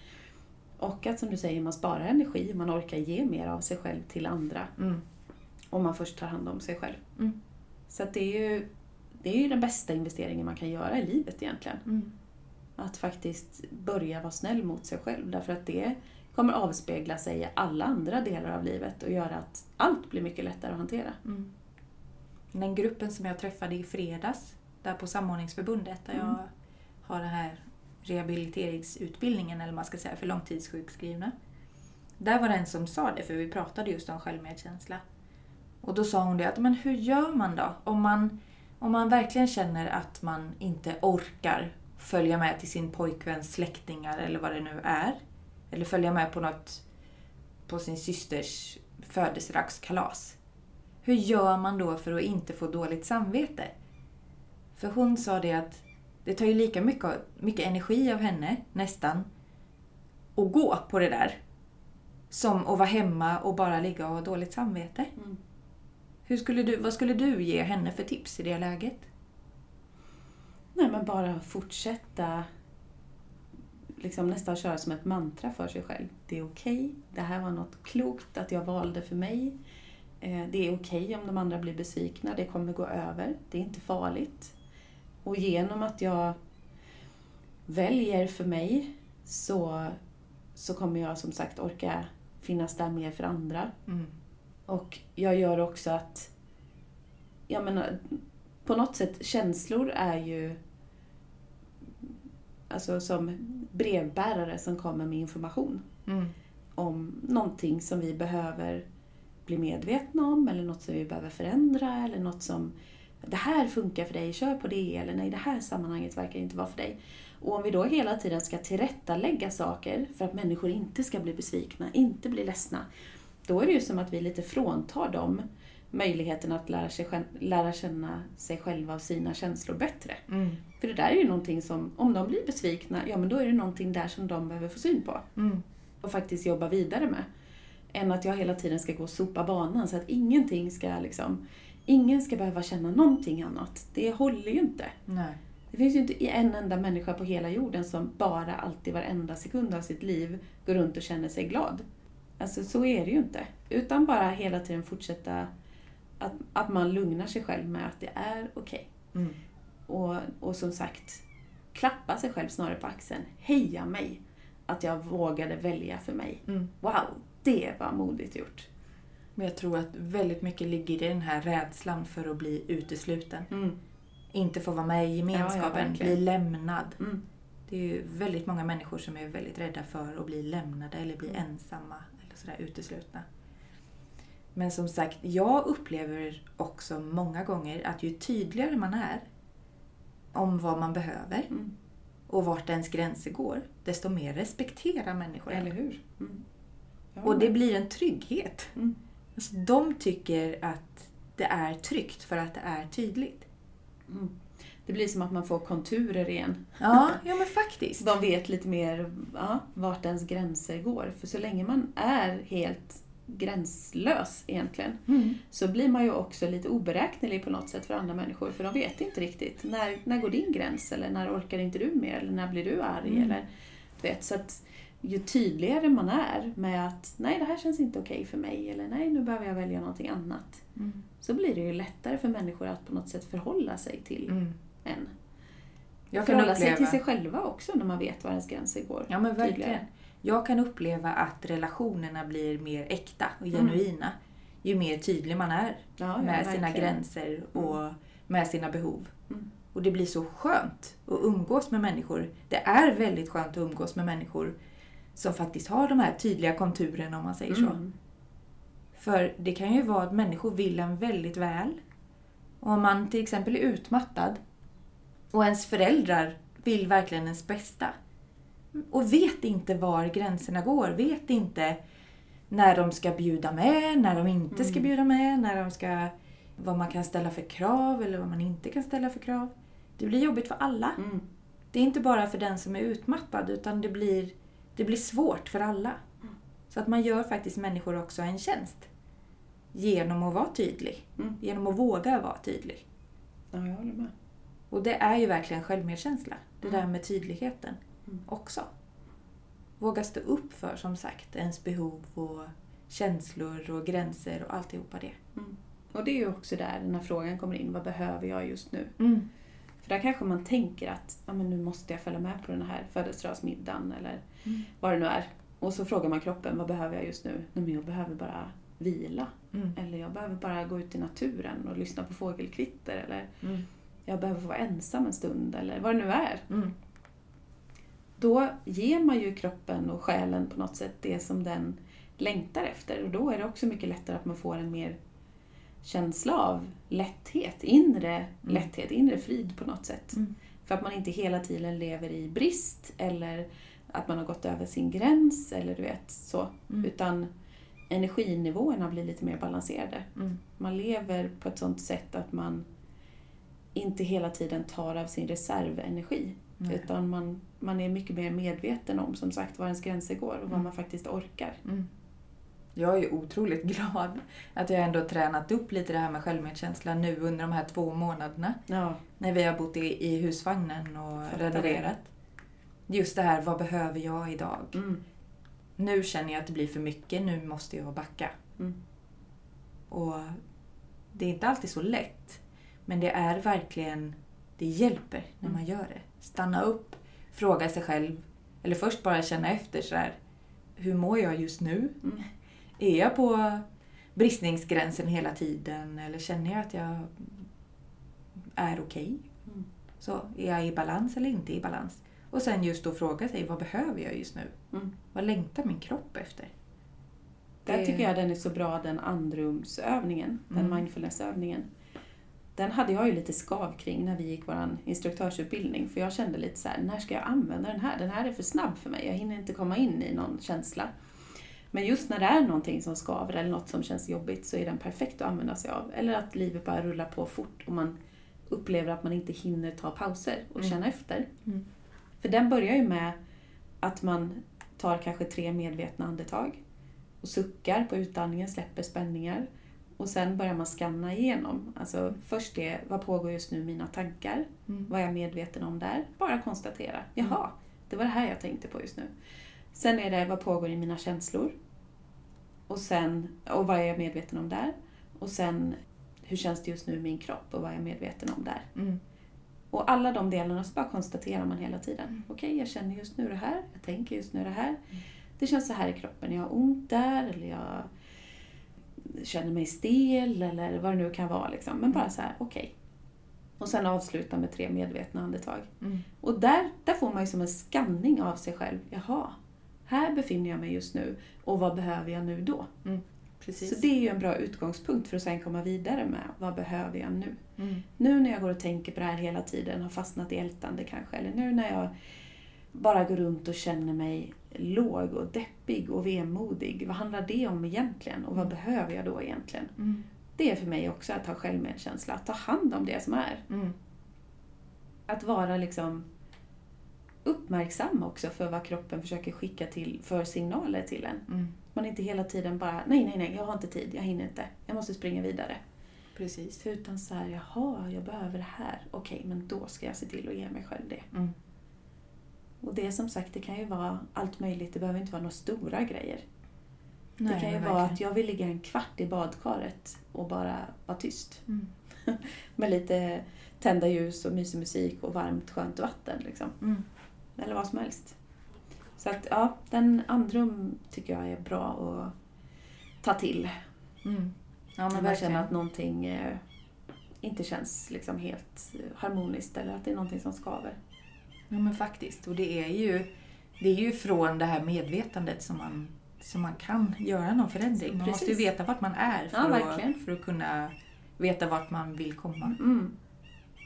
Och att som du säger, man sparar energi, man orkar ge mer av sig själv till andra Mm. om man först tar hand om sig själv. Mm. Så det är ju det är ju den bästa investeringen man kan göra i livet egentligen. Mm. Att faktiskt börja vara snäll mot sig själv. Därför att det kommer avspegla sig i alla andra delar av livet och göra att allt blir mycket lättare att hantera. Mm. Den gruppen som jag träffade i fredags, där på samordningsförbundet, där Mm. jag har den här rehabiliteringsutbildningen, eller man ska säga, för långtidssjukskrivna. Där var det en som sa det, för vi pratade just om självmedkänsla. Och då sa hon det att, men hur gör man då? Om man, om man verkligen känner att man inte orkar följa med till sin pojkväns släktingar eller vad det nu är. Eller följa med på något, på sin systers födelsedagskalas. Hur gör man då för att inte få dåligt samvete? För hon sa det att det tar ju lika mycket, mycket energi av henne, nästan, att gå på det där. Som att vara hemma och bara ligga och ha dåligt samvete. Mm. Hur skulle du, vad skulle du ge henne för tips i det läget? Nej, men bara fortsätta liksom nästan köra som ett mantra för sig själv. Det är okej, det här var något klokt att jag valde för mig. Eh, Det är okej om de andra blir besvikna, det kommer gå över. Det är inte farligt. Och genom att jag väljer för mig så, så kommer jag som sagt orka finnas där mer för andra. Mm. Och jag gör också att, jag menar, på något sätt känslor är ju alltså som brevbärare som kommer med information Mm. om någonting som vi behöver bli medvetna om eller något som vi behöver förändra eller något som det här funkar för dig, kör på det eller nej det här sammanhanget verkar inte vara för dig. Och om vi då hela tiden ska tillrättalägga saker för att människor inte ska bli besvikna, inte bli ledsna, då är det ju som att vi lite fråntar dem möjligheten att lära, sig, lära känna sig själva och sina känslor bättre. Mm. För det där är ju någonting som, om de blir besvikna, ja men då är det någonting där som de behöver få syn på Mm. och faktiskt jobba vidare med. Än att jag hela tiden ska gå och sopa banan så att ingenting ska liksom, ingen ska behöva känna någonting annat. Det håller ju inte. Nej. Det finns ju inte en enda människa på hela jorden som bara alltid varenda sekund av sitt liv går runt och känner sig glad. Alltså så är det ju inte. Utan bara hela tiden fortsätta att, att man lugnar sig själv med att det är okej. Mm. Och, och som sagt, klappa sig själv snarare på axeln. Heja mig! Att jag vågade välja för mig. Mm. Wow, det var modigt gjort. Men jag tror att väldigt mycket ligger i den här rädslan för att bli utesluten. Mm. Inte få vara med i gemenskapen, verkligen. bli lämnad. Mm. Det är ju väldigt många människor som är väldigt rädda för att bli lämnade eller bli Mm. ensamma eller sådär uteslutna. Men som sagt, jag upplever också många gånger att ju tydligare man är om vad man behöver Mm. och vart ens gränser går, desto mer respekterar människor. Eller hur? Mm. Ja, Och det blir en trygghet. Mm. Alltså, de tycker att det är tryggt för att det är tydligt. Mm. Det blir som att man får konturer igen. Ja, <laughs> ja men faktiskt. De vet lite mer ja, vart ens gränser går. För så länge man är helt gränslös egentligen Mm. så blir man ju också lite oberäknelig på något sätt för andra människor. För de vet inte riktigt. När, när går din gräns? Eller när orkar inte du mer? Eller när blir du arg? Mm. Eller, du vet, så att ju tydligare man är med att nej, det här känns inte okej för mig. Eller nej, nu behöver jag välja någonting annat. Mm. Så blir det ju lättare för människor att på något sätt förhålla sig till Mm. en. Jag kan förhålla sig uppleva... till sig själva också när man vet var ens gränser går. Ja men verkligen. tydligare. Jag kan uppleva att relationerna blir mer äkta och genuina ju mer tydlig man är Mm. Ja, ja, med sina verkligen. gränser och med sina behov. Mm. Och det blir så skönt att umgås med människor. Det är väldigt skönt att umgås med människor som faktiskt har de här tydliga konturerna om man säger så. Mm. För det kan ju vara att människor vill en väldigt väl. Och om man till exempel är utmattad och ens föräldrar vill verkligen ens bästa och vet inte var gränserna går, vet inte när de ska bjuda med, när de inte ska Mm. bjuda med, när de ska, vad man kan ställa för krav eller vad man inte kan ställa för krav. Det blir jobbigt för alla. Mm. Det är inte bara för den som är utmattad utan det blir, det blir svårt för alla. Så att man gör faktiskt människor också en tjänst. Genom att vara tydlig. Mm. Genom att våga vara tydlig. Ja, jag håller med. Och det är ju verkligen självmedkänsla. Det Mm. där med tydligheten Mm. Också. Våga stå upp för, som sagt, ens behov och känslor och gränser och alltihopa det. Mm. Och det är ju också där den här frågan kommer in. Vad behöver jag just nu? Mm. För där kanske man tänker att ja, men nu måste jag följa med på den här födelsedagsmiddagen eller Mm. vad det nu är. Och så frågar man kroppen, vad behöver jag just nu? Nej, men jag behöver bara vila. Mm. Eller jag behöver bara gå ut i naturen och lyssna på fågelkvitter. Eller Mm. jag behöver vara ensam en stund. Eller vad det nu är. Mm. Då ger man ju kroppen och själen på något sätt det som den längtar efter. Och då är det också mycket lättare att man får en mer känsla av lätthet, inre lätthet, inre frid på något sätt. Mm. För att man inte hela tiden lever i brist eller att man har gått över sin gräns eller du vet så. Mm. Utan energinivåerna blir lite mer balanserade. Mm. Man lever på ett sånt sätt att man inte hela tiden tar av sin reservenergi. Nej. Utan man, man är mycket mer medveten om som sagt var ens gränser går och vad Mm. man faktiskt orkar. Mm. Jag är otroligt <laughs> glad att jag ändå tränat upp lite det här med självmedkänsla nu under de här två månaderna. Ja, När vi har bott i, i husvagnen och Fattar renoverat. Just det här, vad behöver jag idag? mm. Nu känner jag att det blir för mycket, nu måste jag backa. Mm. Och det är inte alltid så lätt. Men det är verkligen, det hjälper när Mm. man gör det. Stanna upp, fråga sig själv. Eller först bara känna efter så här. Hur mår jag just nu? Mm. Är jag på bristningsgränsen hela tiden? Eller känner jag att jag är okej? Mm. Så är jag i balans eller inte i balans? Och sen just då fråga sig, vad behöver jag just nu? Mm. Vad längtar min kropp efter? Där Det- tycker jag den är så bra, den andrumsövningen, den Mm. mindfulnessövningen. Den hade jag ju lite skav kring när vi gick vår instruktörsutbildning. För jag kände lite så här, när ska jag använda den här? Den här är för snabb för mig. Jag hinner inte komma in i någon känsla. Men just när det är någonting som skaver eller något som känns jobbigt så är den perfekt att använda sig av. Eller att livet bara rullar på fort och man upplever att man inte hinner ta pauser och Mm. känna efter. Mm. För den börjar ju med att man tar kanske tre medvetna andetag och suckar på utandningen, släpper spänningar. Och sen börjar man scanna igenom. Alltså först det, vad pågår just nu i mina tankar? Mm. Vad är jag medveten om där? Bara konstatera. Jaha, det var det här jag tänkte på just nu. Sen är det, vad pågår i mina känslor? Och sen, och vad är jag medveten om där? Och sen, hur känns det just nu i min kropp och vad är jag medveten om där? Mm. Och alla de delarna så bara konstaterar man hela tiden. Okej, jag känner just nu det här. Jag tänker just nu det här. Det känns så här i kroppen. Jag har ont där eller jag känner mig stel eller vad det nu kan vara. Liksom. Men bara så här, okej. Och sen avsluta med tre medvetna andetag. Mm. Och där, där får man ju som en skanning av sig själv. Jaha, här befinner jag mig just nu. Och vad behöver jag nu då? Precis. Så det är ju en bra utgångspunkt för att sen komma vidare med vad behöver jag nu? Mm. Nu när jag går och tänker på det här hela tiden, har fastnat i ältande kanske, eller nu när jag bara går runt och känner mig låg och deppig och vemodig. Vad handlar det om egentligen och vad Mm. behöver jag då egentligen? Mm. Det är för mig också att ha självmedkänsla, att ta hand om det som är. Mm. Att vara liksom uppmärksam också för vad kroppen försöker skicka till för signaler till en. Mm. Man inte hela tiden bara, nej, nej, nej, jag har inte tid, jag hinner inte, jag måste springa vidare. Precis. Utan så här, jaha, jag behöver det här. Okej, men då ska jag se till att ge mig själv det. Och det som sagt, det kan ju vara allt möjligt. Det behöver inte vara några stora grejer. Nej, det kan ju vara verkligen. att jag vill ligga en kvart i badkaret och bara vara tyst. Mm. <laughs> Med lite tända ljus och mysig musik och varmt skönt vatten. Liksom. Mm. Eller vad som helst. Så att ja, den andrum tycker jag är bra att ta till. Mm. Ja, men man känner att någonting eh, inte känns liksom helt eh, harmoniskt eller att det är någonting som skaver. Ja, men faktiskt. Och det är ju, det är ju från det här medvetandet som man, som man kan göra någon förändring. Man måste ju Precis. veta vart man är Ja, för, verkligen. att, för att kunna veta vart man vill komma Mm.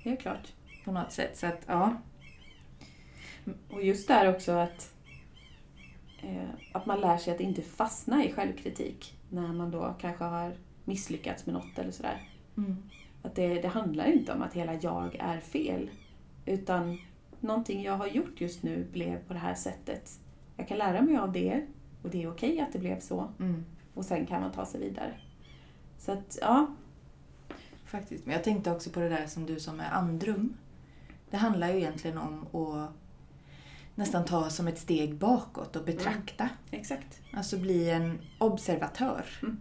Det är klart. på något sätt. Så att, ja. Och just där också att, eh, att man lär sig att inte fastna i självkritik när man då kanske har misslyckats med något eller sådär. Mm. Att det, det handlar inte om att hela jag är fel. Utan någonting jag har gjort just nu blev på det här sättet. Jag kan lära mig av det och det är okej att det blev så. Mm. Och sen kan man ta sig vidare. Så att, ja. Faktiskt. Men jag tänkte också på det där som du sa med andrum. Det handlar ju egentligen om att nästan ta som ett steg bakåt och betrakta. Exakt. Alltså bli en observatör Mm.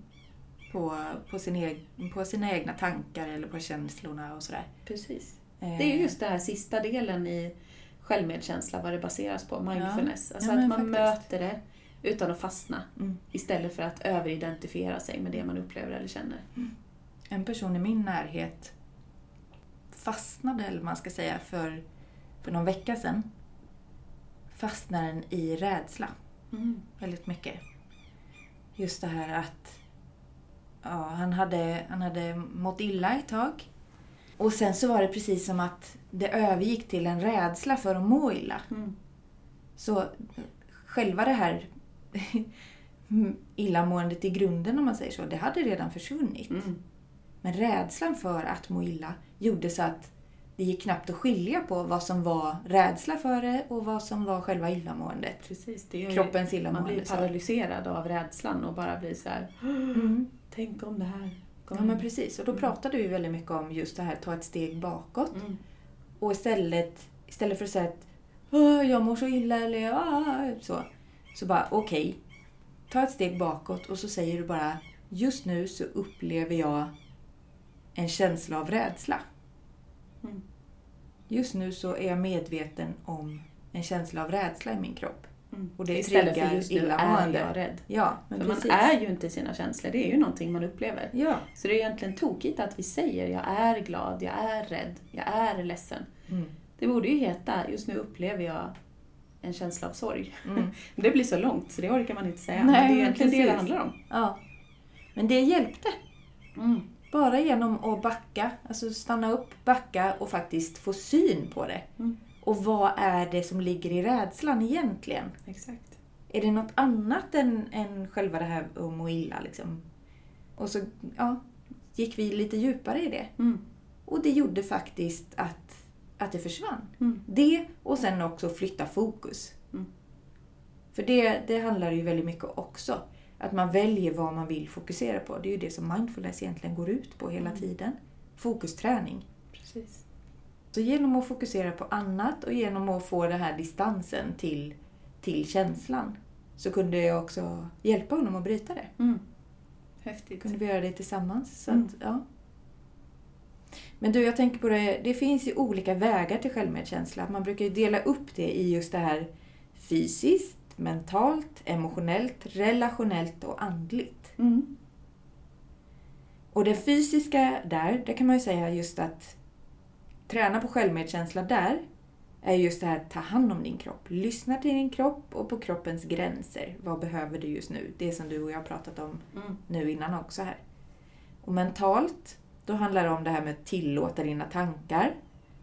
på, på, sin eg- på sina egna tankar eller på känslorna och sådär. Precis. Eh, Det är just den här sista delen i självmedkänsla, vad det baseras på, mindfulness. Ja. Alltså Ja, att man faktiskt. möter det utan att fastna. Mm. Istället för att överidentifiera sig med det man upplever eller känner. En person i min närhet fastnade, eller man ska säga, för, för någon vecka sedan. Fastnade den i rädsla väldigt mycket. Just det här att ja, han, hade, han hade mått illa ett tag. Och sen så var det precis som att det övergick till en rädsla för att må illa. Mm. Så själva det här <laughs> illamåendet i grunden, om man säger så, det hade redan försvunnit. Mm. Men rädslan för att må illa gjorde så att det gick knappt att skilja på vad som var rädsla för det och vad som var själva illamåendet. Precis, det ju- Kroppens Man illamående. blir så. paralyserad av rädslan och bara blir så här. <gasps> Mm. Tänk om det här Ja men precis, och då pratade vi väldigt mycket om just det här ta ett steg bakåt. Mm. Och istället, istället för att säga att "Åh, jag mår så illa eller "Ah", så. Så bara okej, ta ett steg bakåt och så säger du bara just nu så upplever jag en känsla av rädsla. Mm. Just nu så är jag medveten om en känsla av rädsla i min kropp. Mm. Och det Istället triggar för just nu är jag rädd. Ja, men För precis. man är ju inte sina känslor, det är ju någonting man upplever. Ja. Så det är egentligen tokigt att vi säger jag är glad, jag är rädd, jag är ledsen. Mm. Det borde ju heta just nu upplever jag en känsla av sorg. Mm. <laughs> Det blir så långt så det orkar man inte säga. Nej, men det är egentligen det det precis. handlar om. ja. Men det hjälpte. Mm. Bara genom att backa, alltså stanna upp, backa och faktiskt få syn på det. Mm. Och vad är det som ligger i rädslan egentligen? Exakt. Är det något annat än, än själva det här att må illa? Liksom? Och så ja, gick vi lite djupare i det. Mm. Och det gjorde faktiskt att, att det försvann. Mm. Det och sen också flytta fokus. Mm. För det, det handlar ju väldigt mycket också. Att man väljer vad man vill fokusera på. Det är ju det som mindfulness egentligen går ut på hela Mm. tiden. Fokusträning. Precis. Så genom att fokusera på annat och genom att få den här distansen till, till känslan så kunde jag också hjälpa honom att bryta det. Mm. Häftigt. Kunde vi göra det tillsammans. Så Mm. att, ja. Men du, jag tänker på det, det finns ju olika vägar till självmedkänsla. Man brukar ju dela upp det i just det här fysiskt, mentalt, emotionellt, relationellt och andligt. Mm. Och det fysiska där, det kan man ju säga just att träna på självmedkänsla där är just det här att ta hand om din kropp. Lyssna till din kropp och på kroppens gränser. Vad behöver du just nu? Det som du och jag har pratat om Mm. nu innan också här. Och mentalt, då handlar det om det här med att tillåta dina tankar.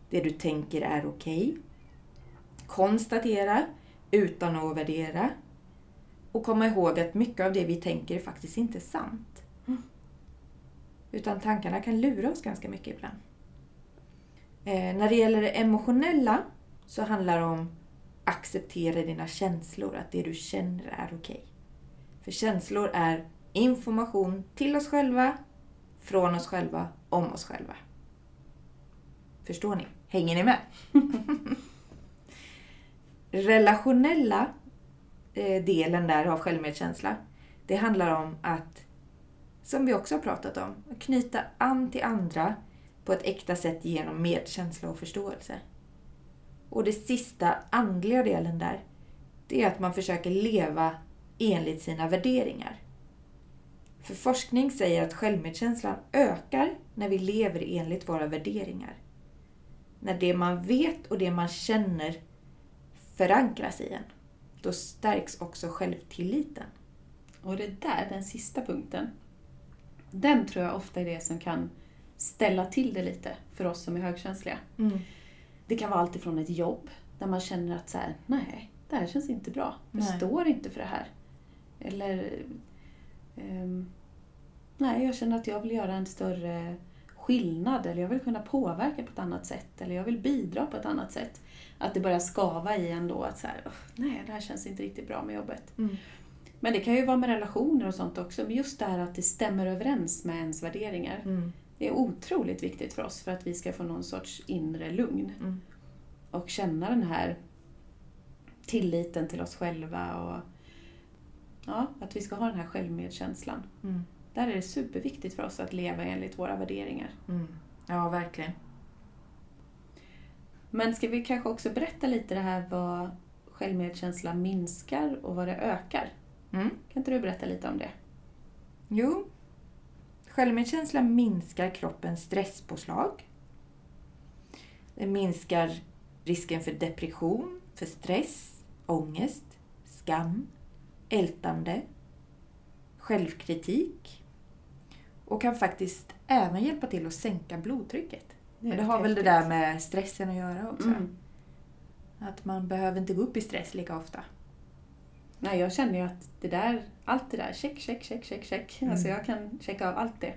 Det du tänker är okej. Konstatera utan att värdera. Och komma ihåg att mycket av det vi tänker är faktiskt inte sant. Mm. Utan tankarna kan lura oss ganska mycket ibland. Eh, när det gäller det emotionella så handlar det om acceptera dina känslor, att det du känner är okej. För känslor är information till oss själva, från oss själva, om oss själva. Förstår ni? Hänger ni med? <laughs> Relationella eh, delen där av självmedkänsla, det handlar om att, som vi också har pratat om, knyta an till andra på ett äkta sätt genom medkänsla och förståelse. Och det sista andliga delen där, det är att man försöker leva enligt sina värderingar. För forskning säger att självmedkänslan ökar när vi lever enligt våra värderingar. När det man vet och det man känner förankras i en. Då stärks också självtilliten. Och det där, den sista punkten, den tror jag ofta är det som kan ställa till det lite för oss som är högkänsliga. Det kan vara allt ifrån ett jobb där man känner att så här, nej, det här känns inte bra. Jag Nej. står inte för det här. Eller, ehm, nej, jag känner att jag vill göra en större skillnad eller jag vill kunna påverka på ett annat sätt eller jag vill bidra på ett annat sätt. Att det börjar skava i en då att så här, "Ugh, nej, det här känns inte riktigt bra med jobbet. Mm. Men det kan ju vara med relationer och sånt också. Men just det här att det stämmer överens med ens värderingar. Mm. Det är otroligt viktigt för oss för att vi ska få någon sorts inre lugn. Mm. Och känna den här tilliten till oss själva och ja, att vi ska ha den här självmedkänslan. Mm. Där är det superviktigt för oss att leva enligt våra värderingar. Mm. Ja, verkligen. Men ska vi kanske också berätta lite det här vad självmedkänsla minskar och vad det ökar? Mm. Kan inte du berätta lite om det? Jo. Självmedkänsla minskar kroppens stresspåslag. Det minskar risken för depression, för stress, ångest, skam, ältande, självkritik och kan faktiskt även hjälpa till att sänka blodtrycket. Men det har väl det där med stressen att göra också. Mm. Att man behöver inte gå upp i stress lika ofta. Nej, jag känner ju att det där, allt det där, check, check, check, check, check. Mm. Alltså jag kan checka av allt det.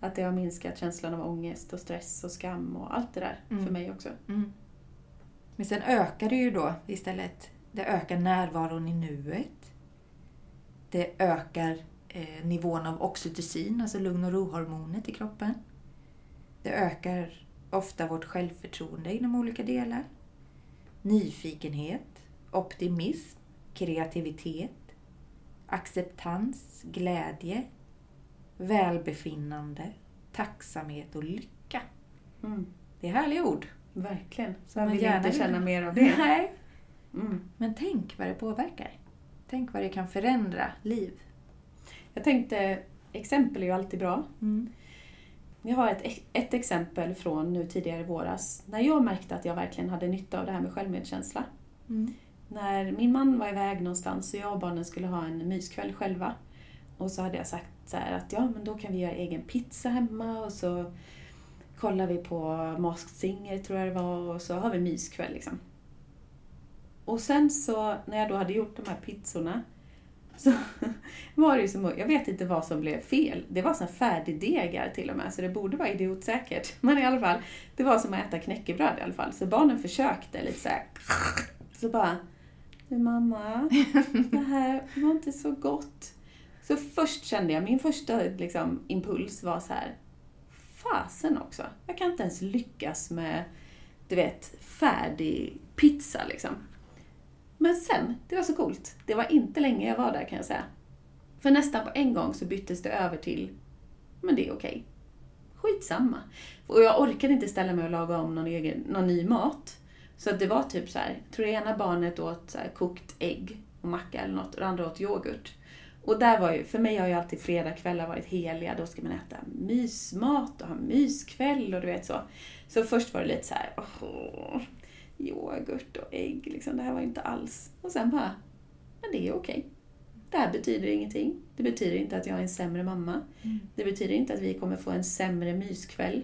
Att det har minskat känslan av ångest och stress och skam och allt det där Mm. för mig också. Men sen ökar det ju då istället, det ökar närvaron i nuet. Det ökar eh, nivån av oxytocin, alltså lugn och rohormonet i kroppen. Det ökar ofta vårt självförtroende inom olika delar. Nyfikenhet, optimism, kreativitet, acceptans, glädje, välbefinnande, tacksamhet och lycka. Mm. Det är härliga ord. Verkligen. Så man vill gärna inte känna mer av det. Nej. Mm. Men tänk vad det påverkar. Tänk vad det kan förändra liv. Jag tänkte, exempel är ju alltid bra. Mm. Jag har ett, ett exempel från nu tidigare i våras när jag märkte att jag verkligen hade nytta av det här med självmedkänsla. Mm. När min man var iväg någonstans och jag och barnen skulle ha en myskväll själva. Och så hade jag sagt så här att ja, men då kan vi göra egen pizza hemma och så kollar vi på Masked Singer tror jag det var och så har vi myskväll liksom. Och sen så när jag då hade gjort de här pizzorna <laughs> så var det ju som, jag vet inte vad som blev fel. Det var såna färdigdegar till och med, så det borde vara idiotsäkert. <laughs> Men i alla fall, det var som att äta knäckebröd i alla fall. Så barnen försökte lite så här. Så bara, du mamma, <laughs> det här var inte så gott. Så först kände jag, min första liksom, impuls var så här, fasen också. Jag kan inte ens lyckas med, du vet, färdig pizza liksom. Men sen, det var så coolt. Det var inte länge jag var där kan jag säga. För nästan på en gång så byttes det över till, men det är okej. Skitsamma. Och jag orkade inte ställa mig och laga om någon, egen, någon ny mat. Så att det var typ så här, jag tror det ena barnet åt så här kokt ägg och macka eller något och det andra åt yoghurt. Och där var ju, för mig har ju alltid fredagkvällar varit heliga. Då ska man äta mysmat och ha myskväll och du vet så. Så först var det lite så här, åh, yoghurt och ägg liksom. Det här var inte alls. Och sen bara, men det är okej. Det här betyder ingenting. Det betyder inte att jag är en sämre mamma. Mm. Det betyder inte att vi kommer få en sämre myskväll.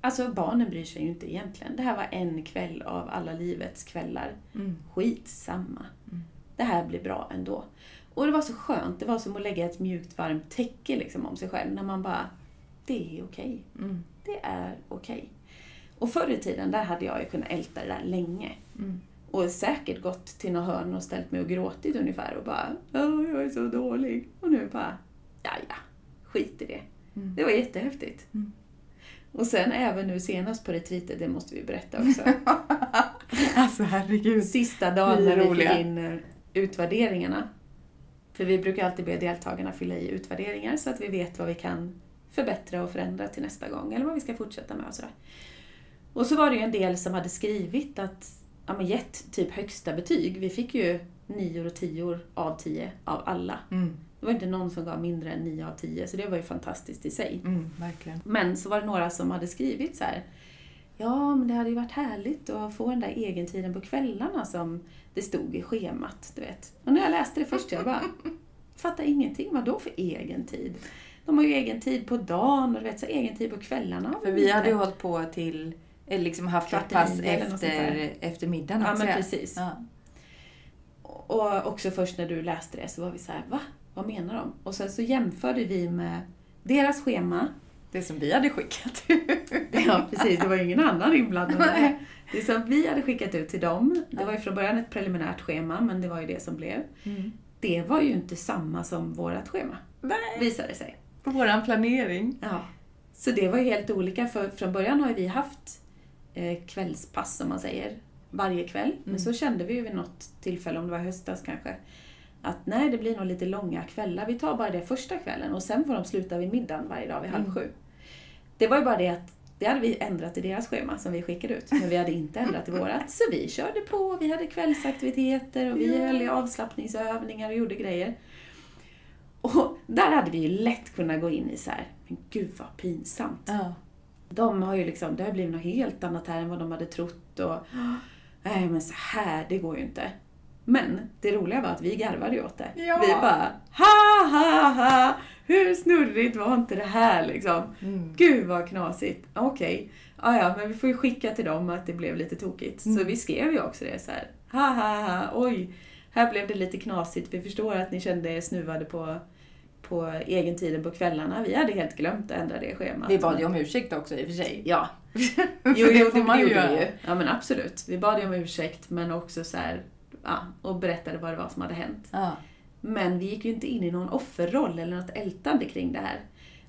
Alltså barnen bryr sig ju inte egentligen. Det här var en kväll av alla livets kvällar. Mm. Skitsamma. Mm. Det här blir bra ändå. Och det var så skönt. Det var som att lägga ett mjukt varmt täcke liksom om sig själv. När man bara, det är okej. Mm. Det är okej. Och förr i tiden, där hade jag ju kunnat älta det där länge. Mm. Och säkert gått till något hörn och ställt mig och gråtit ungefär och bara Åh, jag är så dålig. Och nu bara, ja ja, skit i det. Mm. Det var jättehäftigt. Mm. Och sen även nu senast på retreatet, det måste vi berätta också. <laughs> alltså herregud. Sista dagen när vi fick in eh, utvärderingarna. För vi brukar alltid be deltagarna fylla i utvärderingar så att vi vet vad vi kan förbättra och förändra till nästa gång eller vad vi ska fortsätta med och sådär. Och så var det ju en del som hade skrivit att ja, men gett typ högsta betyg. Vi fick ju nior och tior av tio av alla. Mm. Det var inte någon som gav mindre än nio av tio, så det var ju fantastiskt i sig. Mm, verkligen. Men så var det några som hade skrivit så här. Ja, men det hade ju varit härligt att få den där egentiden på kvällarna som det stod i schemat, du vet. Och när jag läste det först, jag bara fattar ingenting. Vad då för egen tid? De har ju egen tid på dagen och du vet, så egen tid på kvällarna. För vi hade ju hållit på till, eller liksom haft ett pass efter, efter middagen Ja, också. men precis. Ja. Och också först när du läste det så var vi så här, va? Vad menar de? Och sen så jämförde vi med deras schema. Det som vi hade skickat. <laughs> Ja, precis. Det var ju ingen annan inblandad. Det som vi hade skickat ut till dem, det var ju från början ett preliminärt schema, men det var ju det som blev. Mm. Det var ju inte samma som vårt schema, Nej. visade sig. På våran planering. Ja. Så det var ju helt olika, för från början har ju vi haft eh, kvällspass, som man säger, varje kväll. Men Mm. så kände vi ju vid något tillfälle, om det var höstas kanske, att nej, det blir nog lite långa kvällar. Vi tar bara det första kvällen och sen får de sluta vid middagen varje dag vid halv Mm. sju. Det var ju bara det att det hade vi ändrat i deras schema som vi skickade ut, men vi hade inte ändrat i vårat. Så vi körde på, vi hade kvällsaktiviteter och vi Ja. höll i avslappningsövningar och gjorde grejer. Och där hade vi ju lätt kunnat gå in i så här, men gud vad pinsamt. Ja. De har ju liksom, det har blivit något helt annat här än vad de hade trott och nej men så här, det går ju inte. Men det roliga var att vi garvade ju åt det. Ja. Vi bara ha ha ha, hur snurrigt var inte det här liksom? Mm. Gud vad knasigt. Okej, ja ja, men vi får ju skicka till dem att det blev lite tokigt. Så Mm. vi skrev ju också det så här. Ha ha ha, oj, här blev det lite knasigt. Vi förstår att ni kände er snuvade på, på egentiden på kvällarna. Vi hade helt glömt att ändra det schemat. Vi bad ju om ursäkt också i och för sig. Ja, <laughs> jo, jo, det det, man det gjorde vi ju. Ja men absolut. Vi bad ju om ursäkt men också så här, ja, och berättade vad det var som hade hänt. Ja. Men vi gick ju inte in i någon offerroll eller något ältande kring det här.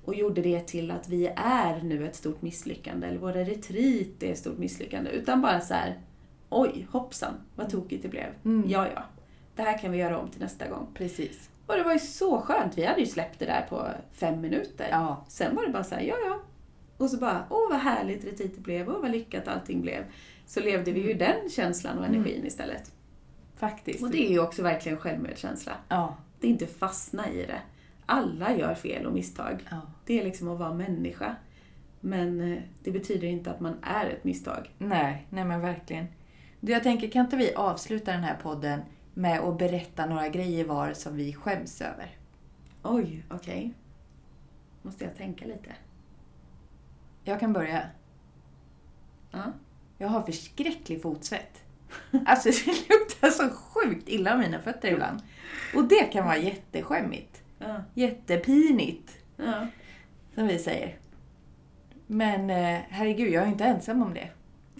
Och gjorde det till att vi är nu ett stort misslyckande, eller våra retreat är ett stort misslyckande. Utan bara så här, oj, hoppsan, vad tokigt det blev. Mm. Ja, ja. Det här kan vi göra om till nästa gång. Precis. Och det var ju så skönt. Vi hade ju släppt det där på fem minuter. Ja. Sen var det bara så här, ja, ja. Och så bara, åh vad härligt retreatet blev, åh vad lyckat allting blev. Så levde vi ju i den känslan och energin istället. Faktiskt. Och det är ju också verkligen självmedkänsla. Ja. Det är inte fastna i det. Alla gör fel och misstag. ja. Det är liksom att vara människa. Men eh, det betyder inte att man är ett misstag. Nej, nej men verkligen. Du, jag tänker, kan inte vi avsluta den här podden med att berätta några grejer var som vi skäms över? Oj, okej. Måste jag tänka lite? Jag kan börja. Ja. Jag har förskräcklig fotsvett. Alltså det luktar så sjukt illa av mina fötter ibland. Och det kan vara jätteskämmigt. Ja. Jättepinigt, ja. som vi säger. Men eh, herregud, jag är inte ensam om det.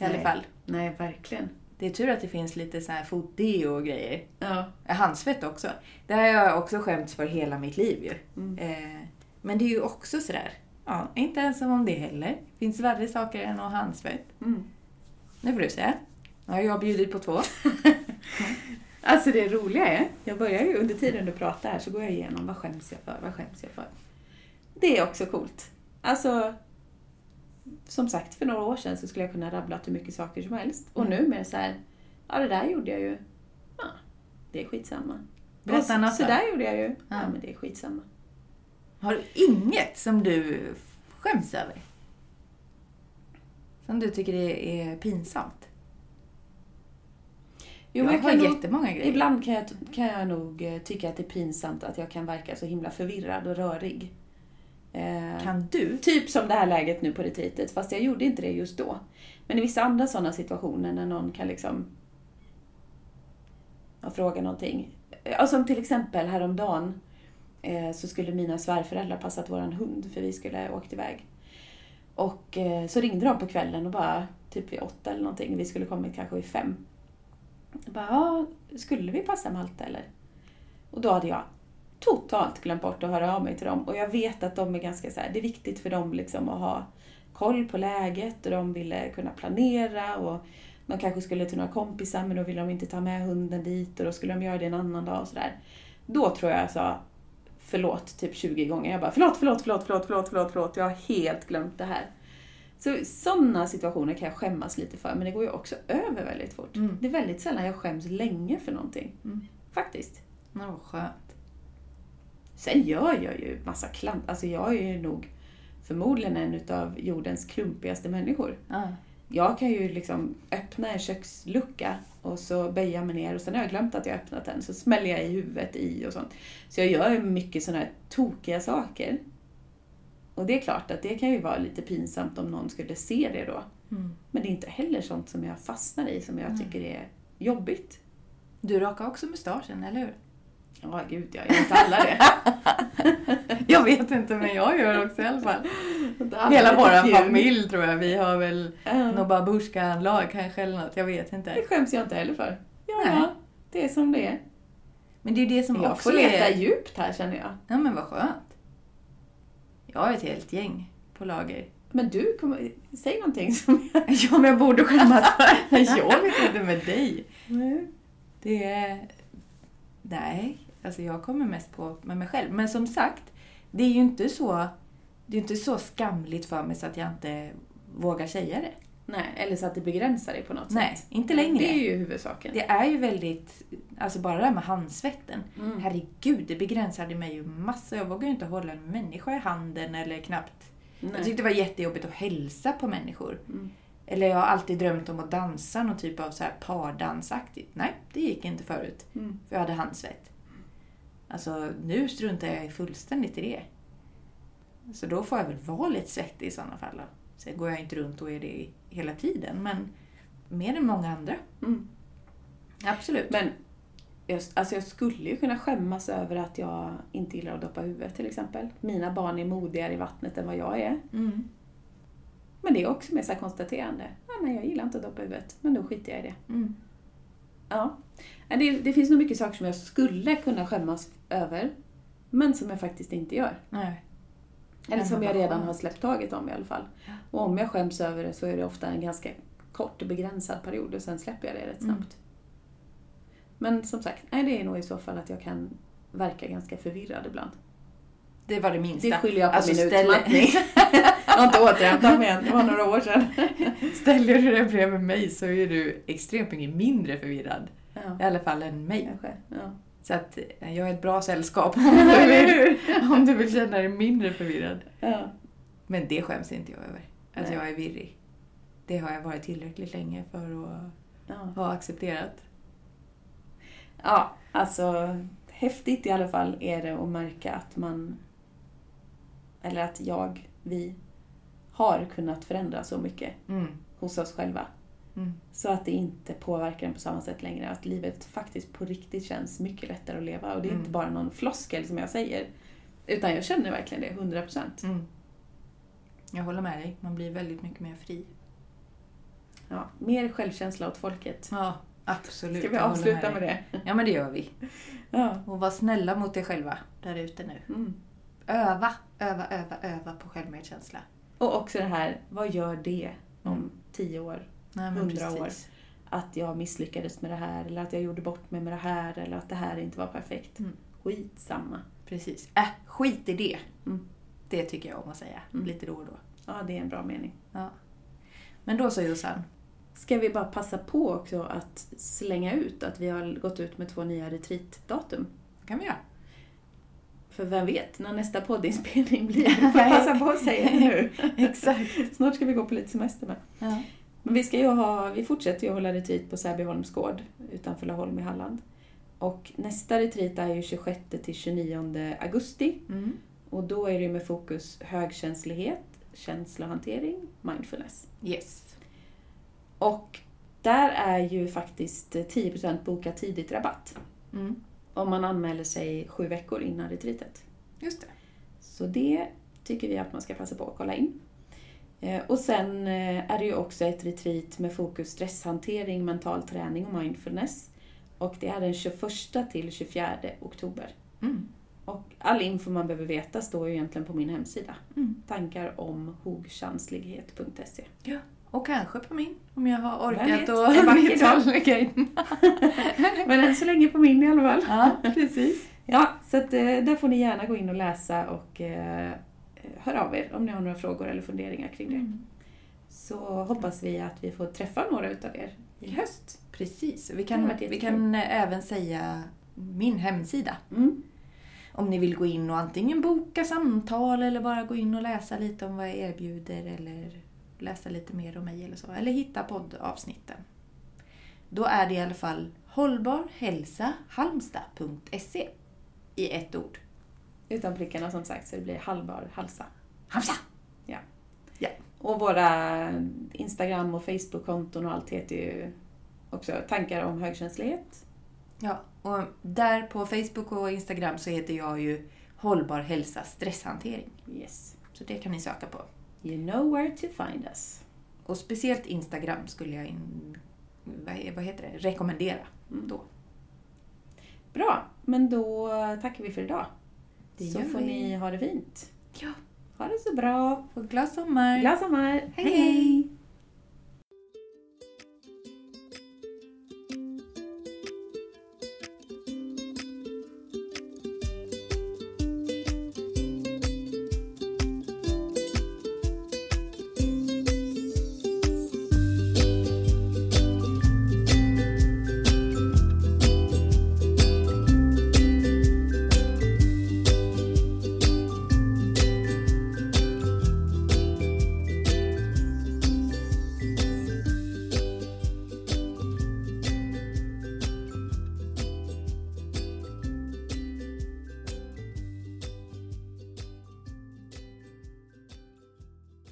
I alla fall. Nej, verkligen. Det är tur att det finns lite så här fotdeo och grejer. Ja. Handsvett också. Det har jag också skämts för hela mitt liv ju. Mm. Eh, men det är ju också sådär, ja, inte ensam om det heller. finns värre saker än att ha handsvett. Mm. Nu får du säga. Har jag bjudit på två. <laughs> Alltså det roliga är, jag börjar ju under tiden du pratar här så går jag igenom vad skäms jag för, vad skäms jag för. Det är också coolt. Alltså, som sagt, för några år sedan så skulle jag kunna rabbla hur mycket saker som helst. Och Mm. nu mer så här, ja det där gjorde jag ju. Ja, det är skitsamma. Berätta något så, där gjorde jag ju. Ja, Ja. men det är skitsamma. Har du inget som du skäms över? Som du tycker är, är pinsamt? Jo, jag jag har nog, jättemånga grejer. ibland kan jag, kan jag nog eh, tycka att det är pinsamt att jag kan verka så himla förvirrad och rörig. Eh, Kan du? Typ som det här läget nu på retreatet, fast jag gjorde inte det just då. Men i vissa andra sådana situationer när någon kan liksom ja, fråga någonting. Ja, som till exempel häromdagen eh, så skulle mina svärföräldrar passat våran hund för vi skulle åkt iväg. Och eh, så ringde de på kvällen och bara, typ vid åtta eller någonting, vi skulle kommit kanske vid fem. Jag bara, ja, skulle vi passa Malte eller? Och då hade jag totalt glömt bort att höra av mig till dem. Och jag vet att de är ganska så här, det är viktigt för dem liksom att ha koll på läget och de ville kunna planera och de kanske skulle till några kompisar men då ville de inte ta med hunden dit och då skulle de göra det en annan dag och sådär. Då tror jag jag sa förlåt typ 20 gånger. Jag bara förlåt, förlåt, förlåt, förlåt, förlåt, förlåt, förlåt. jag har helt glömt det här. Så sådana situationer kan jag skämmas lite för, men det går ju också över väldigt fort. Mm. Det är väldigt sällan jag skäms länge för någonting. Mm. Faktiskt. Men vad skönt. Sen gör jag ju massa klant. Alltså jag är ju nog förmodligen en utav jordens klumpigaste människor. Ja. Jag kan ju liksom öppna en kökslucka och så böjer jag mig ner och sen har jag glömt att jag öppnat den. Så smäller jag i huvudet i och sånt. Så jag gör ju mycket sådana här tokiga saker. Och det är klart att det kan ju vara lite pinsamt om någon skulle se det då. Mm. Men det är inte heller sånt som jag fastnar i som jag tycker är jobbigt. Du rakar också mustaschen, eller hur? Ja, gud ja, jag inte alla det. <laughs> Jag vet inte, men jag gör också i alla fall. Hela är vår familj tror jag. Vi har väl Ja. något babushka-lag kanske eller något. Jag vet inte. Det skäms jag inte heller för. Ja, Nej. det är som det är. Men det är det som Jag också får leta är... djupt här känner jag. Ja, men vad skönt. Jag har ett helt gäng på lager. Men du, kommer, säg någonting som jag... <laughs> Ja, men jag borde skämmas <laughs> för. Jag vet inte <laughs> med dig. Nej. Det är... Nej, alltså jag kommer mest på med mig själv. Men som sagt, det är ju inte så, det är inte så skamligt för mig så att jag inte vågar säga det. Nej, eller så att det begränsar dig på något Nej, sätt. inte längre. Det är ju huvudsaken. Det är ju väldigt, alltså bara det här med handsvetten. Mm. Herregud, det begränsade mig ju massa. Jag vågar ju inte hålla en människa i handen eller knappt. Jag Nej. tyckte det var jättejobbigt att hälsa på människor. Mm. Eller jag har alltid drömt om att dansa någon typ av så här pardansaktigt. Nej, det gick inte förut. Mm. För jag hade handsvett. Alltså nu struntar jag fullständigt i det. Så då får jag väl vara lite svettig i sådana fall. Då. Sen går jag inte runt och är det hela tiden, men mer än många andra. Mm. Absolut. Men just, alltså jag skulle ju kunna skämmas över att jag inte gillar att doppa huvudet till exempel. Mina barn är modigare i vattnet än vad jag är. Mm. Men det är också mer så konstaterande. Ah, nej, jag gillar inte att doppa huvudet, men då skiter jag i det. Mm. Ja. Det, det finns nog mycket saker som jag skulle kunna skämmas över, men som jag faktiskt inte gör. Nej. Eller som jag redan har släppt taget om i alla fall. Och om jag skäms över det så är det ofta en ganska kort och begränsad period och sen släpper jag det rätt Mm. snabbt. Men som sagt, nej, det är nog i så fall att jag kan verka ganska förvirrad ibland. Det var det minsta. Det skyller jag på Alltså, min ställ- utmattning. jag har inte återhämtat mig än, det var några år sedan. <laughs> Ställer du dig bredvid mig så är du extremt mycket mindre förvirrad. I Ja, alla fall än mig. kanske. Ja. Så att eh, jag är ett bra sällskap <laughs> om du vill, om du vill känna dig mindre förvirrad. Ja. Men det skäms inte jag över. Att Nej. jag är virrig. Det har jag varit tillräckligt länge för att Ja. ha accepterat. ja, alltså häftigt i alla fall är det att märka att man, eller att jag, vi, har kunnat förändra så mycket Mm. hos oss själva. Mm. Så att det inte påverkar en på samma sätt längre. Att livet faktiskt på riktigt känns mycket lättare att leva. Och det är Mm. inte bara någon floskel som jag säger. Utan jag känner verkligen det, 100 procent. Mm. Jag håller med dig. Man blir väldigt mycket mer fri. Ja, mer självkänsla åt folket. Ja, absolut. Ska vi avsluta dig. med det? Ja, men det gör vi. Ja. Och var snälla mot er själva där ute nu. Mm. Öva, öva, öva, öva på självmedkänsla. Och också det här, vad gör det om tio år? 100 år. Att jag misslyckades med det här, eller att jag gjorde bort mig med det här, eller att det här inte var perfekt. Mm. Skitsamma. Precis. Äh, skit i det. Mm. Det tycker jag om att säga. Mm. Lite då och då. Ja, det är en bra mening. Ja. Men då så Jossan. Ska vi bara passa på också att slänga ut att vi har gått ut med två nya retreatdatum? Vad kan vi göra? För vem vet när nästa poddinspelning blir? Vi <laughs> får passa på att säga det nu. Exakt. Snart ska vi gå på lite semester med. Ja. Men vi, ska ju ha, vi fortsätter ju att hålla retreat på Säbyholms gård utanför Laholm i Halland. Och nästa retreat är ju 26 till 29 augusti. Mm. Och då är det ju med fokus högkänslighet, känslohantering, mindfulness. Yes. Och där är ju faktiskt 10% boka tidigt rabatt. Mm. Om man anmäler sig sju veckor innan retreatet. Just det. Så det tycker vi att man ska passa på att kolla in. Eh, Och sen eh, är det ju också ett retreat med fokus stresshantering, mental träning och mindfulness. Och det är den 21 till 24 oktober. Mm. Och all info man behöver veta står ju egentligen på min hemsida. Mm. Tankar om hogkänslighet.se. Ja. Och kanske på min, om jag har orkat och <laughs> in. <laughs> Men än så länge på min i alla fall. Ja, precis. Ja, så att, eh, där får ni gärna gå in och läsa och eh, höra av er om ni har några frågor eller funderingar kring det. Mm. så hoppas vi att vi får träffa några utav er i höst. Precis. Vi kan, vi jättekul. kan även säga min hemsida. Mm. Om ni vill gå in och antingen boka samtal eller bara gå in och läsa lite om vad jag erbjuder eller läsa lite mer om mig eller så. Eller hitta poddavsnitten. Då är det i alla fall hållbarhälsahalmstad.se i ett ord. Utan prickarna som sagt, så det blir halvbar halsa. Halmstad! Och våra Instagram och Facebook-konton och allt heter ju också Tankar om högkänslighet. Ja, och där på Facebook och Instagram så heter jag ju Hållbar hälsa stresshantering. Yes. Så det kan ni söka på. You know where to find us. Och speciellt Instagram skulle jag in, vad, vad heter det, rekommendera. Mm. Då. Bra, men då tackar vi för idag. Det så får vi. ni ha det fint. Ja, Ha det så bra. och glad sommar! Glad sommar. Hej, hej.